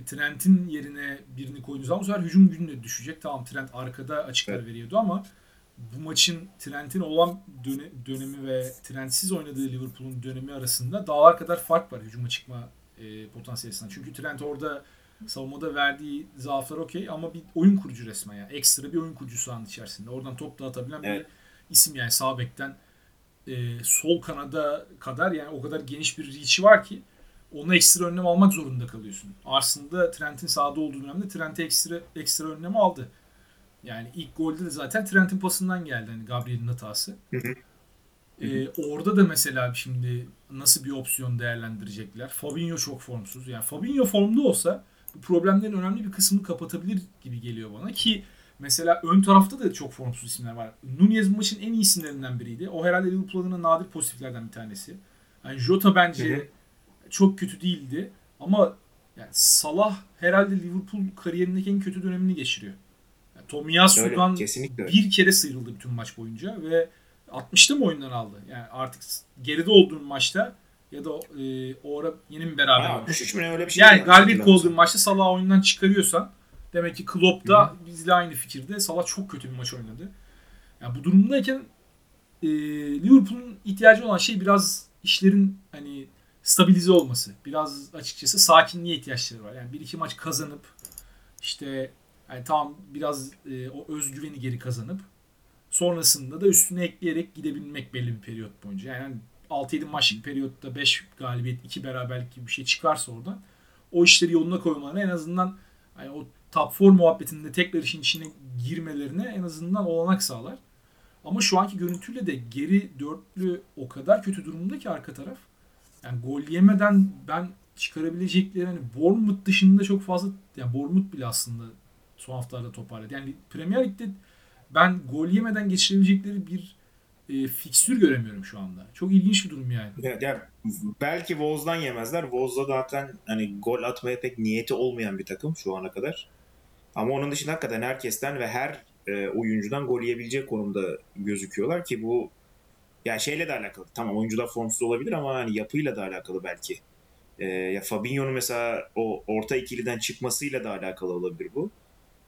E, Trent'in yerine birini koyduğunuz zaman bu sefer hücum gücü de düşecek. Tamam Trent arkada açıklar Evet. veriyordu ama bu maçın Trent'in olan döne- dönemi ve Trent'siz oynadığı Liverpool'un dönemi arasında dağlar kadar fark var hücuma çıkma e, potansiyelinden. Çünkü Trent orada savunmada verdiği zaaflar okey ama bir oyun kurucu resmen ya. Ekstra bir oyun kurucusu sahanın içerisinde. Oradan top dağıtabilen Evet. bir isim yani sağ bekten e, sol kanada kadar yani o kadar geniş bir reach'i var ki ona ekstra önlem almak zorunda kalıyorsun. Arsenal'da Trent'in sahada olduğu dönemde Trent'e ekstra ekstra önlem aldı. Yani ilk golde de zaten Trent'in pasından geldi hani Gabriel'in hatası. Ee, orada da mesela şimdi nasıl bir opsiyon değerlendirecekler? Fabinho çok formsuz. Yani Fabinho formda olsa bu problemlerin önemli bir kısmını kapatabilir gibi geliyor bana ki mesela ön tarafta da çok formsuz isimler var. Nunez maçın en iyi isimlerinden biriydi. O herhalde Liverpool adına nadir pozitiflerden bir tanesi. Yani Jota bence Hı hı. Çok kötü değildi ama yani Salah herhalde Liverpool kariyerindeki en kötü dönemini geçiriyor. Yani Tomiyasu'dan bir kere sıyrıldı bütün maç boyunca ve 60'ta mı oyundan aldı? Yani artık geride olduğun maçta ya da e, o ara yeni mi beraber Ha, olmuş? 63 mi öyle bir şey. Yani galibiyet olduğun maçta Salah'ı oyundan çıkarıyorsan demek ki Klopp da bizle aynı fikirde. Salah çok kötü bir maç oynadı. Yani bu durumdayken e, Liverpool'un ihtiyacı olan şey biraz işlerin hani stabilize olması. Biraz açıkçası sakinliğe ihtiyaçları var. Yani bir iki maç kazanıp işte yani tamam biraz e, o özgüveni geri kazanıp sonrasında da üstüne ekleyerek gidebilmek belli bir periyot boyunca. Yani 6-7 maçlık periyotta 5 galibiyet, 2 beraberlik gibi bir şey çıkarsa oradan o işleri yoluna koymalarına en azından hani o top 4 muhabbetinde tekrar işin içine girmelerine en azından olanak sağlar. Ama şu anki görüntüyle de geri dörtlü o kadar kötü durumda ki arka taraf. Yani gol yemeden ben çıkarabilecekleri hani Bournemouth dışında çok fazla yani Bournemouth bile aslında son haftalarda toparladı. Yani Premier Lig'de ben gol yemeden geçirebilecekleri bir e, fikstür göremiyorum şu anda. Çok ilginç bir durum yani. Evet, yani belki Wolves'dan yemezler. Wolves'da zaten hani gol atmaya pek niyeti olmayan bir takım şu ana kadar. Ama onun dışında hakikaten herkesten ve her e, oyuncudan gol yiyebilecek konumda gözüküyorlar ki bu yani şeyle de alakalı. Tamam oyuncular formsuz olabilir ama hani yapıyla da alakalı belki. E, ya Fabinho'nun mesela o orta ikiliden çıkmasıyla da alakalı olabilir bu.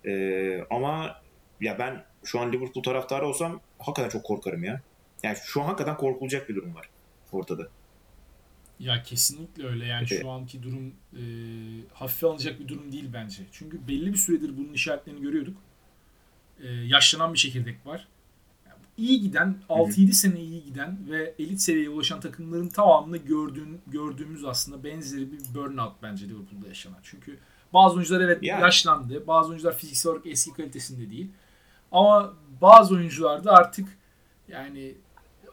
E, ama ya ben şu an Liverpool taraftarı olsam hakikaten çok korkarım ya. Yani şu an hakikaten korkulacak bir durum var ortada. Ya kesinlikle öyle yani Evet. şu anki durum e, hafife alınacak bir durum değil bence. Çünkü belli bir süredir bunun işaretlerini görüyorduk. E, yaşlanan bir çekirdek var. İyi giden, 6-7 sene iyi giden ve elit seviyeye ulaşan takımların tamamında gördüğün, gördüğümüz aslında benzeri bir burnout bence Liverpool'da yaşanan. Çünkü Bazı oyuncular evet Yani. yaşlandı. Bazı oyuncular fiziksel olarak eski kalitesinde değil. Ama bazı oyuncularda artık yani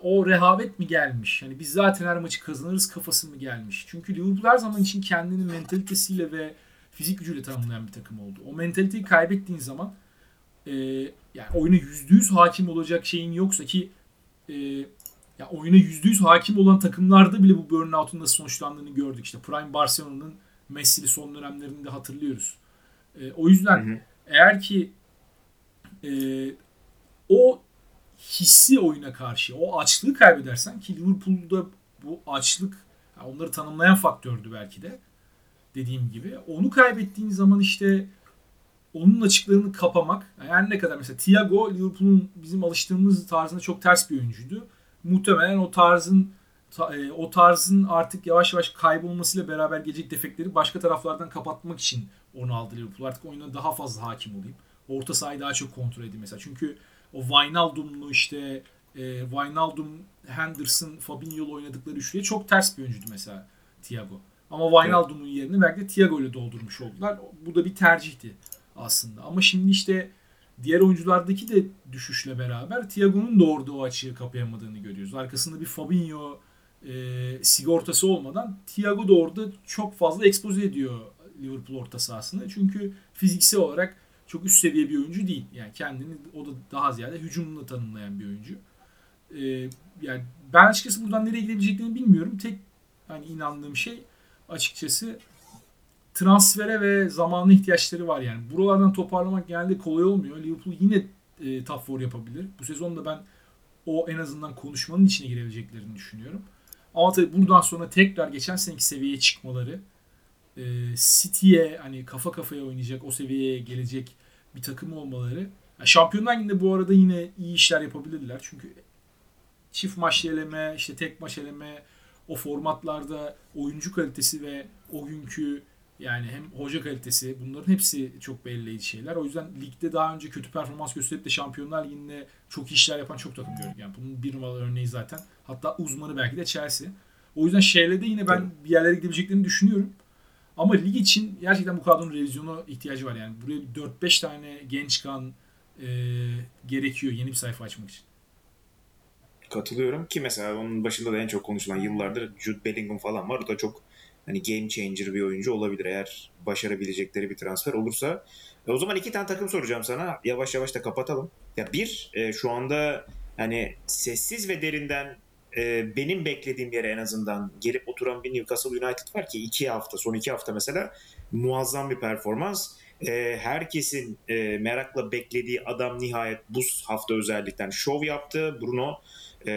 o rehavet mi gelmiş? Yani biz zaten her maçı kazanırız kafası mı gelmiş? Çünkü Liverpool her zaman için kendini mentalitesiyle ve fizik gücüyle tanımlayan bir takım oldu. O mentaliteyi kaybettiğin zaman e, yani oyuna %100 hakim olacak şeyin yoksa ki e, ya oyuna %100 hakim olan takımlarda bile bu burnout'un nasıl sonuçlandığını gördük. İşte Prime Barcelona'nın Messi'li son dönemlerinde hatırlıyoruz. E, o yüzden Hı hı. eğer ki e, o hissi oyuna karşı, o açlığı kaybedersen ki Liverpool'da bu açlık yani onları tanımlayan faktördü belki de dediğim gibi. Onu kaybettiğin zaman işte onun açıklarını kapamak. Yani ne kadar mesela Thiago Liverpool'un bizim alıştığımız tarzında çok ters bir oyuncuydu. Muhtemelen o tarzın ta- e, o tarzın artık yavaş yavaş kaybolmasıyla beraber gelecek defekleri başka taraflardan kapatmak için onu aldı Liverpool. Artık oyuna daha fazla hakim olayım. Orta sahayı daha çok kontrol edeyim mesela. Çünkü o Wijnaldum'lu işte e, Wijnaldum, Henderson, Fabinho'lu oynadıkları üçlüye çok ters bir oyuncuydu mesela Thiago. Ama Wijnaldum'un yerini belki de Thiago ile doldurmuş oldular. Bu da bir tercihti aslında. Ama şimdi işte diğer oyunculardaki de düşüşle beraber Thiago'nun da orada o açığı kapayamadığını görüyoruz. Arkasında bir Fabinho e, sigortası olmadan Thiago da orada çok fazla ekspoze ediyor Liverpool orta sahasını. Çünkü fiziksel olarak çok üst seviye bir oyuncu değil. Yani kendini o da daha ziyade hücumla tanımlayan bir oyuncu. E, yani ben açıkçası buradan nereye gidebileceklerini bilmiyorum. Tek hani inandığım şey açıkçası transfere ve zamanlı ihtiyaçları var yani. Buralardan toparlamak genelde kolay olmuyor. Liverpool yine e, top four yapabilir. Bu sezon da ben o en azından konuşmanın içine girebileceklerini düşünüyorum. Ama tabii buradan sonra tekrar geçen seneki seviyeye çıkmaları e, City'ye hani kafa kafaya oynayacak o seviyeye gelecek bir takım olmaları. Yani Şampiyonlar Ligi'nde bu arada yine iyi işler yapabilirler. Çünkü çift maç eleme, işte tek maç eleme o formatlarda oyuncu kalitesi ve o günkü yani hem hoca kalitesi bunların hepsi çok belirleyici şeyler. O yüzden ligde daha önce kötü performans gösterip de Şampiyonlar Ligi'nde çok iyi işler yapan çok takım gördük. Yani bunun bir numaralı örneği zaten. Hatta uzmanı belki de Chelsea. O yüzden şeyle de yine ben Tabii. bir yerlere gidebileceklerini düşünüyorum. Ama lig için gerçekten bu kadronun revizyona ihtiyacı var. Yani buraya 4-5 tane genç kan e, gerekiyor yeni bir sayfa açmak için. Katılıyorum ki mesela onun başında da en çok konuşulan yıllardır Jude Bellingham falan var. O da çok hani game changer bir oyuncu olabilir eğer başarabilecekleri bir transfer olursa. E, o zaman iki tane takım soracağım sana. Yavaş yavaş da kapatalım. Ya bir e, şu anda hani sessiz ve derinden e, benim beklediğim yere en azından gelip oturan bir Newcastle United var ki iki hafta son iki hafta mesela muazzam bir performans. E, herkesin e, merakla beklediği adam nihayet bu hafta özellikle şov yaptı. Bruno e,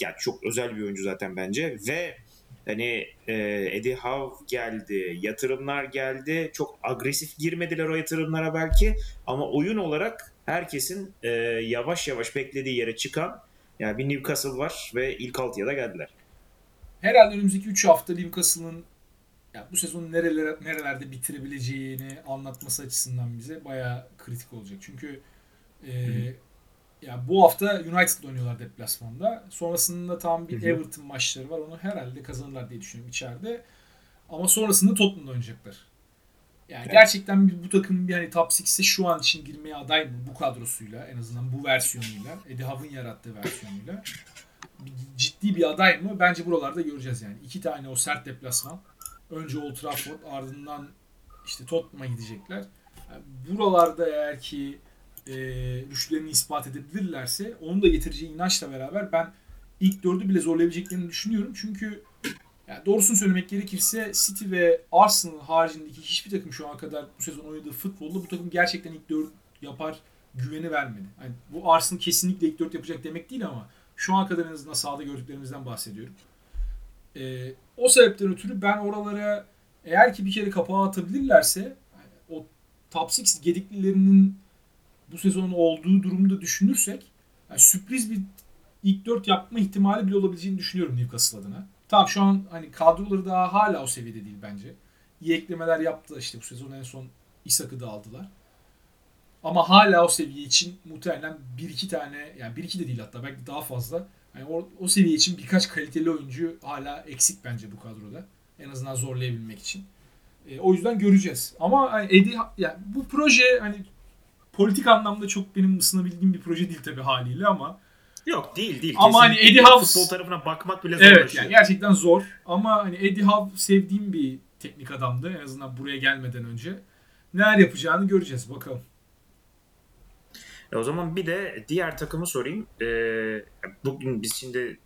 yani çok özel bir oyuncu zaten bence ve hani e, Eddie Howe geldi, yatırımlar geldi. Çok agresif girmediler o yatırımlara belki ama oyun olarak herkesin e, yavaş yavaş beklediği yere çıkan yani bir Newcastle var ve ilk altıya da geldiler. Herhalde önümüzdeki 3 hafta Newcastle'ın ya bu sezonu nerelere, nerelerde bitirebileceğini anlatması açısından bize bayağı kritik olacak. Çünkü e, ya bu hafta United'la oynuyorlar deplasmanda. Sonrasında tam bir Hı hı. Everton maçları var. Onu herhalde kazanırlar diye düşünüyorum içeride. Ama sonrasında Tottenham'la oynayacaklar. Yani Evet. gerçekten bu takım bir hani top 6'e şu an için girmeye aday mı bu kadrosuyla en azından bu versiyonuyla Eddie Howe'ın yarattığı versiyonuyla ciddi bir aday mı? Bence buralarda göreceğiz yani. İki tane o sert deplasman. Önce Old Trafford ardından işte Tottenham'a gidecekler. Yani buralarda eğer ki e, güçlerini ispat edebilirlerse onun da getireceği inançla beraber ben ilk dördü bile zorlayabileceklerini düşünüyorum. Çünkü yani doğrusunu söylemek gerekirse City ve Arsenal haricindeki hiçbir takım şu ana kadar bu sezon oynadığı futbolda bu takım gerçekten ilk dört yapar güveni vermedi. Yani bu Arsenal kesinlikle ilk dört yapacak demek değil ama şu ana kadar en azından sahada gördüklerimizden bahsediyorum. Ee, o sebepten ötürü ben oralara eğer ki bir kere kapağı atabilirlerse yani o top 6 gediklilerinin bu sezon olduğu durumu da düşünürsek yani sürpriz bir ilk 4 yapma ihtimali bile olabileceğini düşünüyorum Newcastle adına. Tamam şu an hani kadroları daha hala o seviyede değil bence. İyi eklemeler yaptılar işte bu sezon en son Isak'ı da aldılar. Ama hala o seviye için muhtemelen bir iki tane yani bir iki de değil hatta belki daha fazla. Yani o, o seviye için birkaç kaliteli oyuncu hala eksik bence bu kadroda. En azından zorlayabilmek için. E, o yüzden göreceğiz. Ama hani Eddie yani bu proje hani politik anlamda çok benim ısınabildiğim bir proje değil tabii haliyle ama Yok değil değil. Ama hani Eddie House- futbol tarafına bakmak bile evet zorlaşıyor. yani gerçekten zor. Ama hani Eddie Howe sevdiğim bir teknik adamdı en azından buraya gelmeden önce. Neler yapacağını göreceğiz bakalım. E o zaman bir de diğer takımı sorayım. Ee, bugün biz şimdi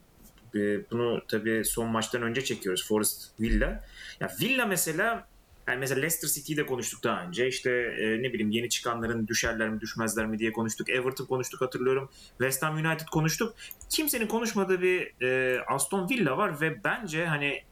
e, bunu tabii son maçtan önce çekiyoruz. Forest Villa. Ya Villa mesela yani mesela Leicester City'yi de konuştuk daha önce. İşte e, ne bileyim yeni çıkanların düşerler mi düşmezler mi diye konuştuk. Everton konuştuk hatırlıyorum. West Ham United konuştuk. Kimsenin konuşmadığı bir e, Aston Villa var ve bence hani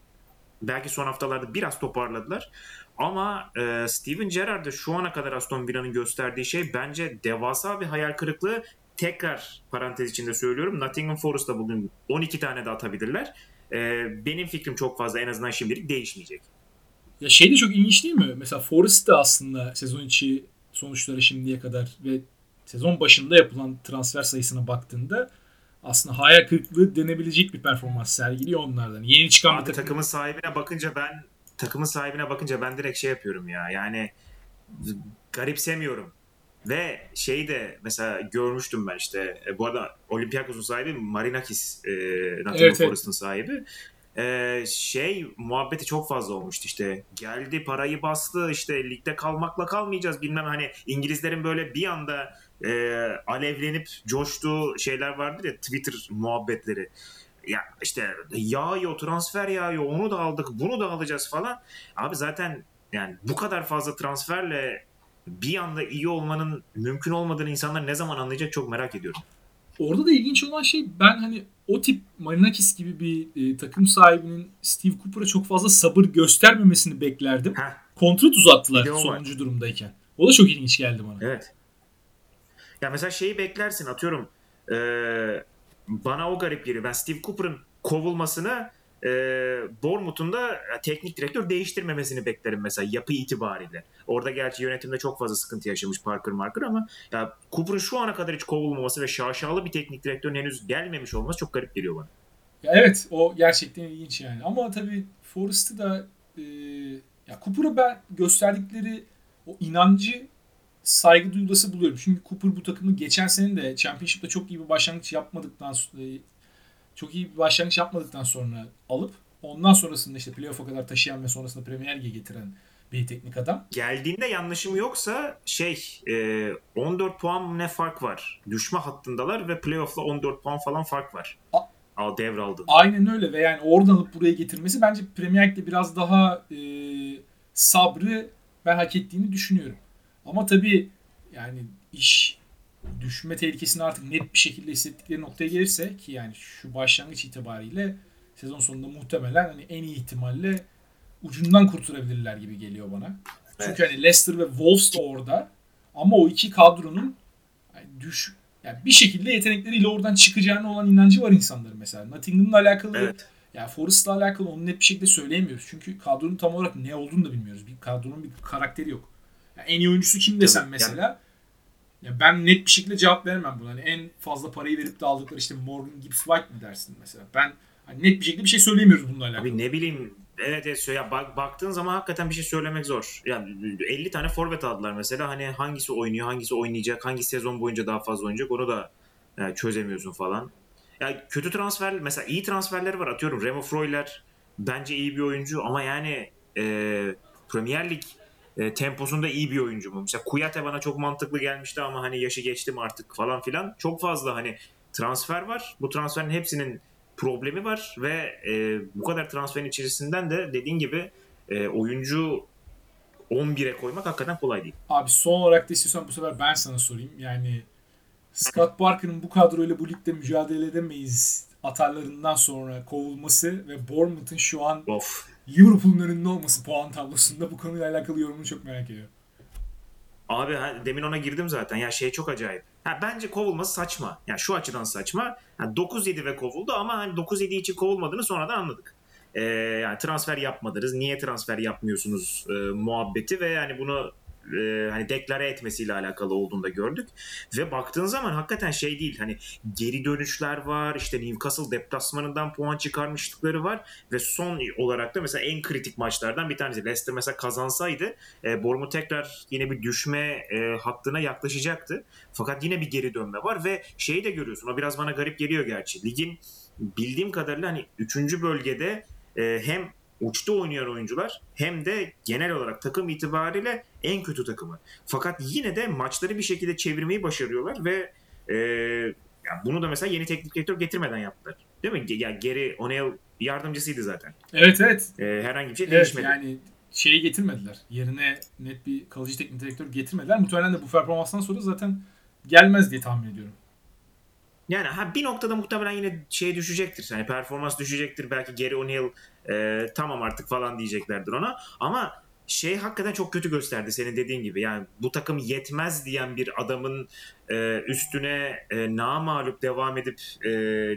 belki son haftalarda biraz toparladılar. Ama e, Steven Gerrard'da şu ana kadar Aston Villa'nın gösterdiği şey bence devasa bir hayal kırıklığı. Tekrar parantez içinde söylüyorum. Nottingham Forest'ta bugün 12 tane de atabilirler. E, benim fikrim çok fazla en azından şimdilik değişmeyecek. Ya şey de çok ilginç değil mi? Mesela Forest de aslında sezon içi sonuçları şimdiye kadar ve sezon başında yapılan transfer sayısına baktığında aslında hayal kırıklığı denebilecek bir performans sergiliyor onlardan. Yeni çıkan bir Abi takım. takımın sahibine bakınca ben takımın sahibine bakınca ben direkt şey yapıyorum ya. Yani garipsemiyorum. Ve şeyi de mesela görmüştüm ben işte. E, bu arada Olympiakos'un sahibi Marinakis e, Nottingham Evet, evet. Forest'ın sahibi. Şey muhabbeti çok fazla olmuştu işte. Geldi parayı bastı işte ligde kalmakla kalmayacağız bilmem hani İngilizlerin böyle bir anda e, alevlenip coştuğu şeyler vardır ya Twitter muhabbetleri ya işte yağıyor transfer yağıyor onu da aldık bunu da alacağız falan. Abi zaten yani bu kadar fazla transferle bir anda iyi olmanın mümkün olmadığını insanlar ne zaman anlayacak çok merak ediyorum. Orada da ilginç olan şey ben hani o tip Marinakis gibi bir e, takım sahibinin Steve Cooper'a çok fazla sabır göstermemesini beklerdim. Heh, Kontrat uzattılar Bir de o var. sonuncu durumdayken. O da çok ilginç geldi bana. evet. Ya mesela şeyi beklersin atıyorum eee, bana o garip geliyor. Ben Steve Cooper'ın kovulmasını eee Bournemouth'un da teknik direktör değiştirmemesini beklerim mesela yapı itibariyle. Orada gerçi yönetimde çok fazla sıkıntı yaşamış Parker Marker ama ya Cooper'ın şu ana kadar hiç kovulmaması ve şaşalı bir teknik direktörün henüz gelmemiş olması çok garip geliyor bana. Ya evet o gerçekten ilginç yani. Ama tabii Forrest'ı da e, ya Cooper'a ben gösterdikleri o inancı saygı duyulası buluyorum. Çünkü Cooper bu takımı geçen sene de Championship'te çok iyi bir başlangıç yapmadıktan e, çok iyi bir başlangıç yapmadıktan sonra alıp ondan sonrasında işte playoff'a kadar taşıyan ve sonrasında Premier Lig'e getiren bir teknik adam. Geldiğinde yanlışım yoksa şey e, 14 puan mı ne fark var. Düşme hattındalar ve playoff'la 14 puan falan fark var. A- Al devraldın. Aynen öyle ve yani oradan alıp buraya getirmesi bence Premier Lig'de biraz daha e, sabrı ben hak ettiğini düşünüyorum. Ama tabii yani iş düşme tehlikesini artık net bir şekilde hissettikleri noktaya gelirse ki yani şu başlangıç itibariyle sezon sonunda muhtemelen hani en iyi ihtimalle ucundan kurtulabilirler gibi geliyor bana. Çünkü hani Leicester ve Wolves da orada ama o iki kadronun yani düş yani bir şekilde yetenekleriyle oradan çıkacağına olan inancı var insanların mesela. Nottingham'la alakalı Evet. yani Forest'la alakalı onu net bir şekilde söyleyemiyoruz. Çünkü kadronun tam olarak ne olduğunu da bilmiyoruz. Bir kadronun bir karakteri yok. Yani en iyi oyuncusu kim desem Tabii, mesela. Ya ben net bir şekilde cevap veremem buna. Hani en fazla parayı verip de aldıkları işte Morgan Gibbs White mi dersin mesela. Ben hani net bir şekilde bir şey söyleyemiyoruz bununla alakalı. Abi ne bileyim evet evet ya bak, baktığın zaman hakikaten bir şey söylemek zor. Yani 50 tane forvet aldılar mesela hani hangisi oynuyor hangisi oynayacak hangi sezon boyunca daha fazla oynayacak onu da e, çözemiyorsun falan. Ya kötü transfer mesela iyi transferleri var atıyorum Remo Freuler bence iyi bir oyuncu ama yani e, Premier Lig e, temposunda iyi bir oyuncu mu? Mesela Kuyate bana çok mantıklı gelmişti ama hani yaşı geçti mi artık falan filan. Çok fazla hani transfer var. Bu transferin hepsinin problemi var ve e, bu kadar transferin içerisinden de dediğin gibi e, oyuncu 11'e koymak hakikaten kolay değil. Abi son olarak da istiyorsan bu sefer ben sana sorayım. Yani Scott Parker'ın bu kadroyla bu ligde mücadele edemeyiz atarlarından sonra kovulması ve Bournemouth'un şu an Of. Liverpool'un önünde olması puan tablosunda bu konuyla alakalı yorumunu çok merak ediyorum. Abi demin ona girdim zaten. Ya şey çok acayip. Ha, bence kovulması saçma. Yani şu açıdan saçma. Ha, 9-7 ve kovuldu ama hani 9-7 için kovulmadığını sonradan anladık. Ee, yani transfer yapmadınız. Niye transfer yapmıyorsunuz e, muhabbeti ve yani bunu e, hani deklare etmesiyle alakalı olduğunu da gördük. Ve baktığın zaman hakikaten şey değil hani geri dönüşler var işte Newcastle deplasmanından puan çıkarmışlıkları var ve son olarak da mesela en kritik maçlardan bir tanesi Leicester mesela kazansaydı e, Bournemouth tekrar yine bir düşme e, hattına yaklaşacaktı. Fakat yine bir geri dönme var ve şeyi de görüyorsun o biraz bana garip geliyor gerçi. Ligin bildiğim kadarıyla hani 3. bölgede e, hem uçta oynayan oyuncular hem de genel olarak takım itibariyle en kötü takımı. Fakat yine de maçları bir şekilde çevirmeyi başarıyorlar ve e, yani bunu da mesela yeni teknik direktör getirmeden yaptılar. Değil mi? Yani Geri O'Neill yardımcısıydı zaten. Evet evet. E, herhangi bir şey Evet değişmedi. yani şeyi getirmediler. Yerine net bir kalıcı teknik direktör getirmediler. Muhtemelen de bu performanstan sonra zaten gelmez diye tahmin ediyorum. Yani ha bir noktada muhtemelen yine şey düşecektir. Yani performans düşecektir. Belki Geri O'Neill e, tamam artık falan diyeceklerdir ona. Ama şey hakikaten çok kötü gösterdi senin dediğin gibi. Yani bu takım yetmez diyen bir adamın e, üstüne e, namalup devam edip e,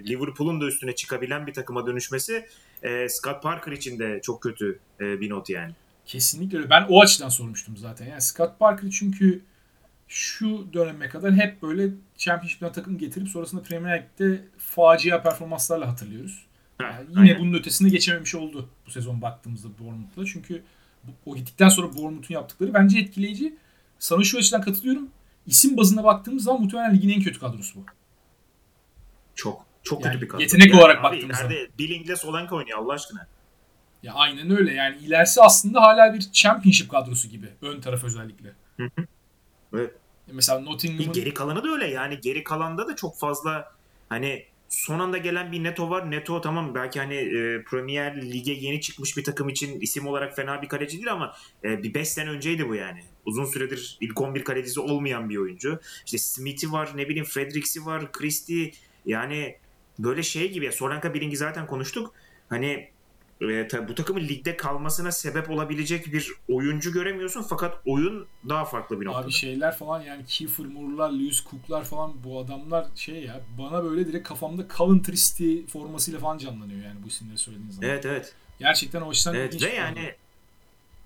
Liverpool'un da üstüne çıkabilen bir takıma dönüşmesi e, Scott Parker için de çok kötü e, bir not yani. Kesinlikle. Ben o açıdan sormuştum zaten. Yani Scott Parker çünkü şu döneme kadar hep böyle Championship'ten takım getirip sonrasında Premier League'de facia performanslarla hatırlıyoruz. Yani yine aynen. bunun ötesinde geçememiş oldu bu sezon baktığımızda Bournemouth'la. Çünkü bu- o gittikten sonra Bournemouth'un yaptıkları bence etkileyici. Sana şu açıdan katılıyorum. İsim bazına baktığımız zaman muhtemelen ligin en kötü kadrosu bu. Çok çok Yani kötü bir kadro. yetenek olarak abi baktığımız ileride Billing'le Solanke oynuyor Allah aşkına. Ya aynen öyle. Yani ilerisi aslında hala bir Championship kadrosu gibi. Ön taraf özellikle. Hı hı. Evet. Mesela Nottingham'ın geri kalanı da öyle yani geri kalanda da çok fazla hani son anda gelen bir Neto var. Neto tamam belki hani e, Premier Lig'e yeni çıkmış bir takım için isim olarak fena bir kaleci değil ama e, bir 5 sene önceydi bu yani. Uzun süredir ilk 11 kalecisi olmayan bir oyuncu. İşte Smith'i var ne bileyim Fredericks'i var Christie yani böyle şey gibi ya Solanka Billing'i zaten konuştuk. Hani e, tabii bu takımın ligde kalmasına sebep olabilecek bir oyuncu göremiyorsun fakat oyun daha farklı bir noktada. Abi şeyler falan yani Kiefer Moore'lar, Lewis Cook'lar falan bu adamlar şey ya bana böyle direkt kafamda Coventry City formasıyla falan canlanıyor yani bu isimleri söylediğiniz zaman. Evet evet. Gerçekten o açıdan Evet ve yani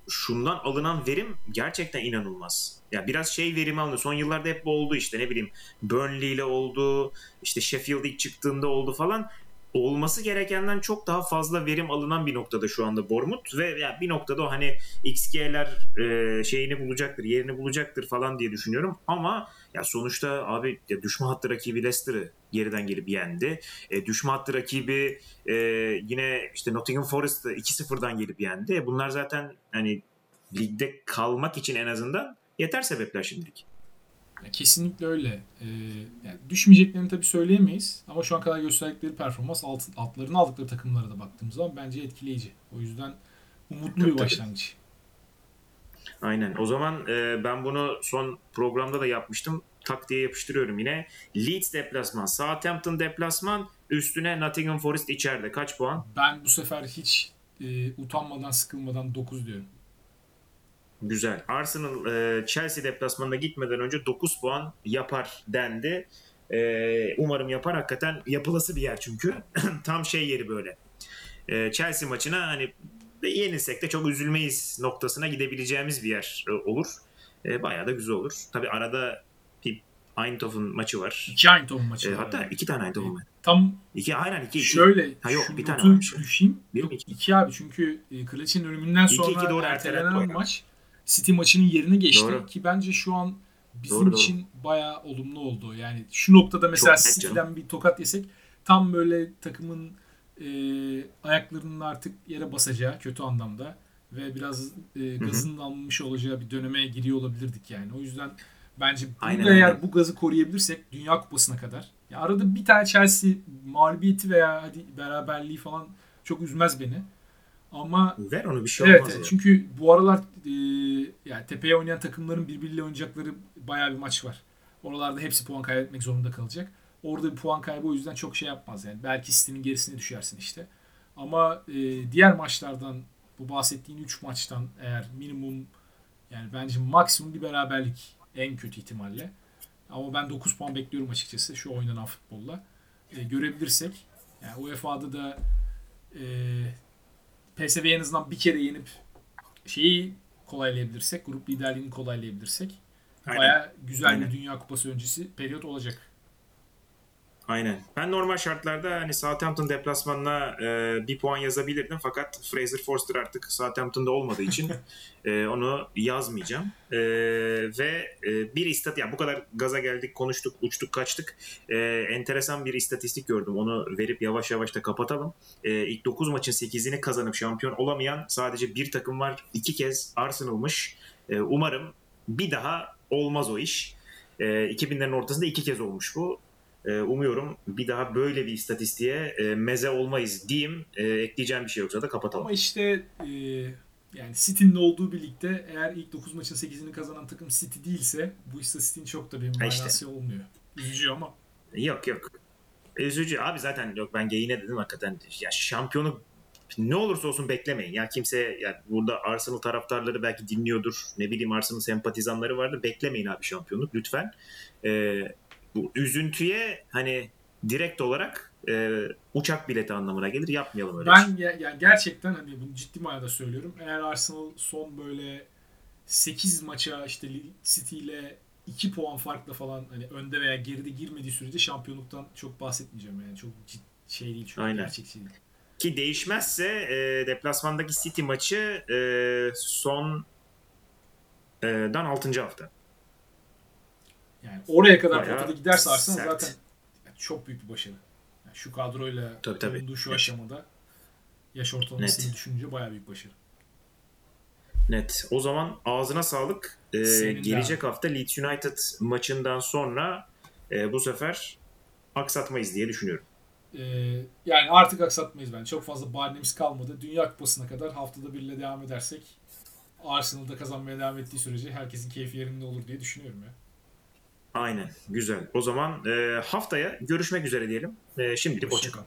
şundan alınan verim gerçekten inanılmaz. Ya biraz şey verimi alınıyor. Son yıllarda hep bu oldu işte ne bileyim Burnley ile oldu, işte Sheffield ilk çıktığında oldu falan. Olması gerekenden çok daha fazla verim alınan bir noktada şu anda Bournemouth ve ya bir noktada o hani XG'ler e, şeyini bulacaktır, yerini bulacaktır falan diye düşünüyorum. Ama ya sonuçta abi ya düşman hattı rakibi Leicester'ı geriden gelip yendi. E, düşman hattı rakibi e, yine işte Nottingham Forest'ı 2-0'dan gelip yendi. E, Bunlar zaten hani ligde kalmak için en azından yeter sebepler şimdilik. Ya kesinlikle öyle. Ee, yani düşmeyeceklerini tabii söyleyemeyiz. Ama şu an kadar gösterdikleri performans alt, altlarını aldıkları takımlara da baktığımız zaman bence etkileyici. O yüzden umutlu Tabii, bir tabii. başlangıç. Aynen. O zaman e, ben bunu son programda da yapmıştım. Tak diye yapıştırıyorum yine. Leeds deplasman, Southampton deplasman, üstüne Nottingham Forest içeride. Kaç puan? Ben bu sefer hiç e, utanmadan sıkılmadan 9 diyorum. Güzel. Arsenal e, Chelsea deplasmanına gitmeden önce 9 puan yapar dendi. E, umarım yapar. Hakikaten yapılası bir yer çünkü. [CLEARS THROAT] Tam şey yeri böyle. E, Chelsea maçına hani yenilsek de çok üzülmeyiz noktasına gidebileceğimiz bir yer e, olur. E, bayağı da güzel olur. Tabi arada bir Eindhoven maçı var. İki Eindhoven maçı E, var. hatta yani. iki tane Eindhoven maçı. Tam İki, aynen iki. iki. şöyle Ha, yok, bir tane düşeyim. Bir Yok, iki? iki abi çünkü e, Kılıç'ın ölümünden İki, sonra iki doğru, ertelenen ertelenen. maç City maçının yerine geçti Doğru. ki bence şu an bizim Doğru, doğru. için bayağı olumlu oldu. Yani şu noktada mesela Çok City'den bir tokat yesek tam böyle takımın e, ayaklarının artık yere basacağı kötü anlamda ve biraz e, gazının alınmış olacağı bir döneme giriyor olabilirdik yani. O yüzden bence Aynen, eğer aynen. bu gazı koruyabilirsek Dünya Kupası'na kadar. Ya arada bir tane Chelsea mağlubiyeti veya hadi beraberliği falan çok üzmez beni. Ama Ver onu bir şey evet, olmaz. evet çünkü bu aralar e, yani tepeye oynayan takımların birbiriyle oynayacakları bayağı bir maç var. Oralarda hepsi puan kaybetmek zorunda kalacak. Orada bir puan kaybı o yüzden çok şey yapmaz yani. Belki City'nin gerisine düşersin işte. Ama e, diğer maçlardan bu bahsettiğin 3 maçtan eğer minimum yani bence maksimum bir beraberlik en kötü ihtimalle. Ama ben 9 puan bekliyorum açıkçası şu oynanan futbolla. E, görebilirsek yani UEFA'da da e, PSV'yi en azından bir kere yenip şeyi kolaylayabilirsek, grup liderliğini kolaylayabilirsek Aynen. baya güzel Aynen. bir Dünya Kupası öncesi periyot olacak. Aynen. Ben normal şartlarda hani Southampton deplasmanına e, bir puan yazabilirdim fakat Fraser Forster artık Southampton'da olmadığı için [LAUGHS] e, onu yazmayacağım. E, ve e, bir istat yani bu kadar gaza geldik, konuştuk, uçtuk, kaçtık. E, enteresan bir istatistik gördüm. Onu verip yavaş yavaş da kapatalım. E, ilk 9 maçın 8'ini kazanıp şampiyon olamayan sadece bir takım var. İki kez Arsenal'mış. E, umarım bir daha olmaz o iş. E, 2000'lerin ortasında iki kez olmuş bu. Ee, Umuyorum bir daha böyle bir istatistiğe e, meze olmayız diyeyim. E, ekleyeceğim bir şey yoksa da kapatalım. Ama işte e, yani City'nin olduğu birlikte eğer ilk 9 maçın 8'ini kazanan takım City değilse bu istatistiğin çok da bir Ha işte. manası olmuyor. Üzücü ama. Yok yok. Üzücü. Abi zaten yok ben geyine dedim hakikaten. Ya şampiyonu ne olursa olsun beklemeyin. Ya kimse yani burada Arsenal taraftarları belki dinliyordur. Ne bileyim Arsenal sempatizanları vardır. Beklemeyin abi şampiyonluk lütfen. E, bu üzüntüye hani direkt olarak e, uçak bileti anlamına gelir. Yapmayalım öyle. şey. Ben ya, yani gerçekten hani bunu ciddi manada söylüyorum. Eğer Arsenal son böyle 8 maça işte City ile 2 puan farkla falan hani önde veya geride girmediği sürece şampiyonluktan çok bahsetmeyeceğim yani. Çok ciddi şey değil çünkü Aynen. gerçekçi değil. Ki değişmezse e, deplasmandaki City maçı e, son e, dan 6. hafta. Yani oraya kadar Bayağı potada giderse Arsenal sert. zaten çok büyük bir başarı. Yani şu kadroyla Tabii, tabii. bulunduğu şu Net. aşamada yaş ortalamasını Net. düşününce bayağı büyük başarı. Net. O zaman ağzına sağlık. E, Senin de gelecek hafta Leeds United maçından sonra e, bu sefer aksatmayız diye düşünüyorum. Ee, yani artık aksatmayız ben. Çok fazla bahanemiz kalmadı. Dünya Kupası'na kadar haftada birle devam edersek Arsenal'da kazanmaya devam ettiği sürece herkesin keyfi yerinde olur diye düşünüyorum ya. Aynen. Güzel. O zaman e, haftaya görüşmek üzere diyelim. E, şimdilik hoşça Hoşçakal.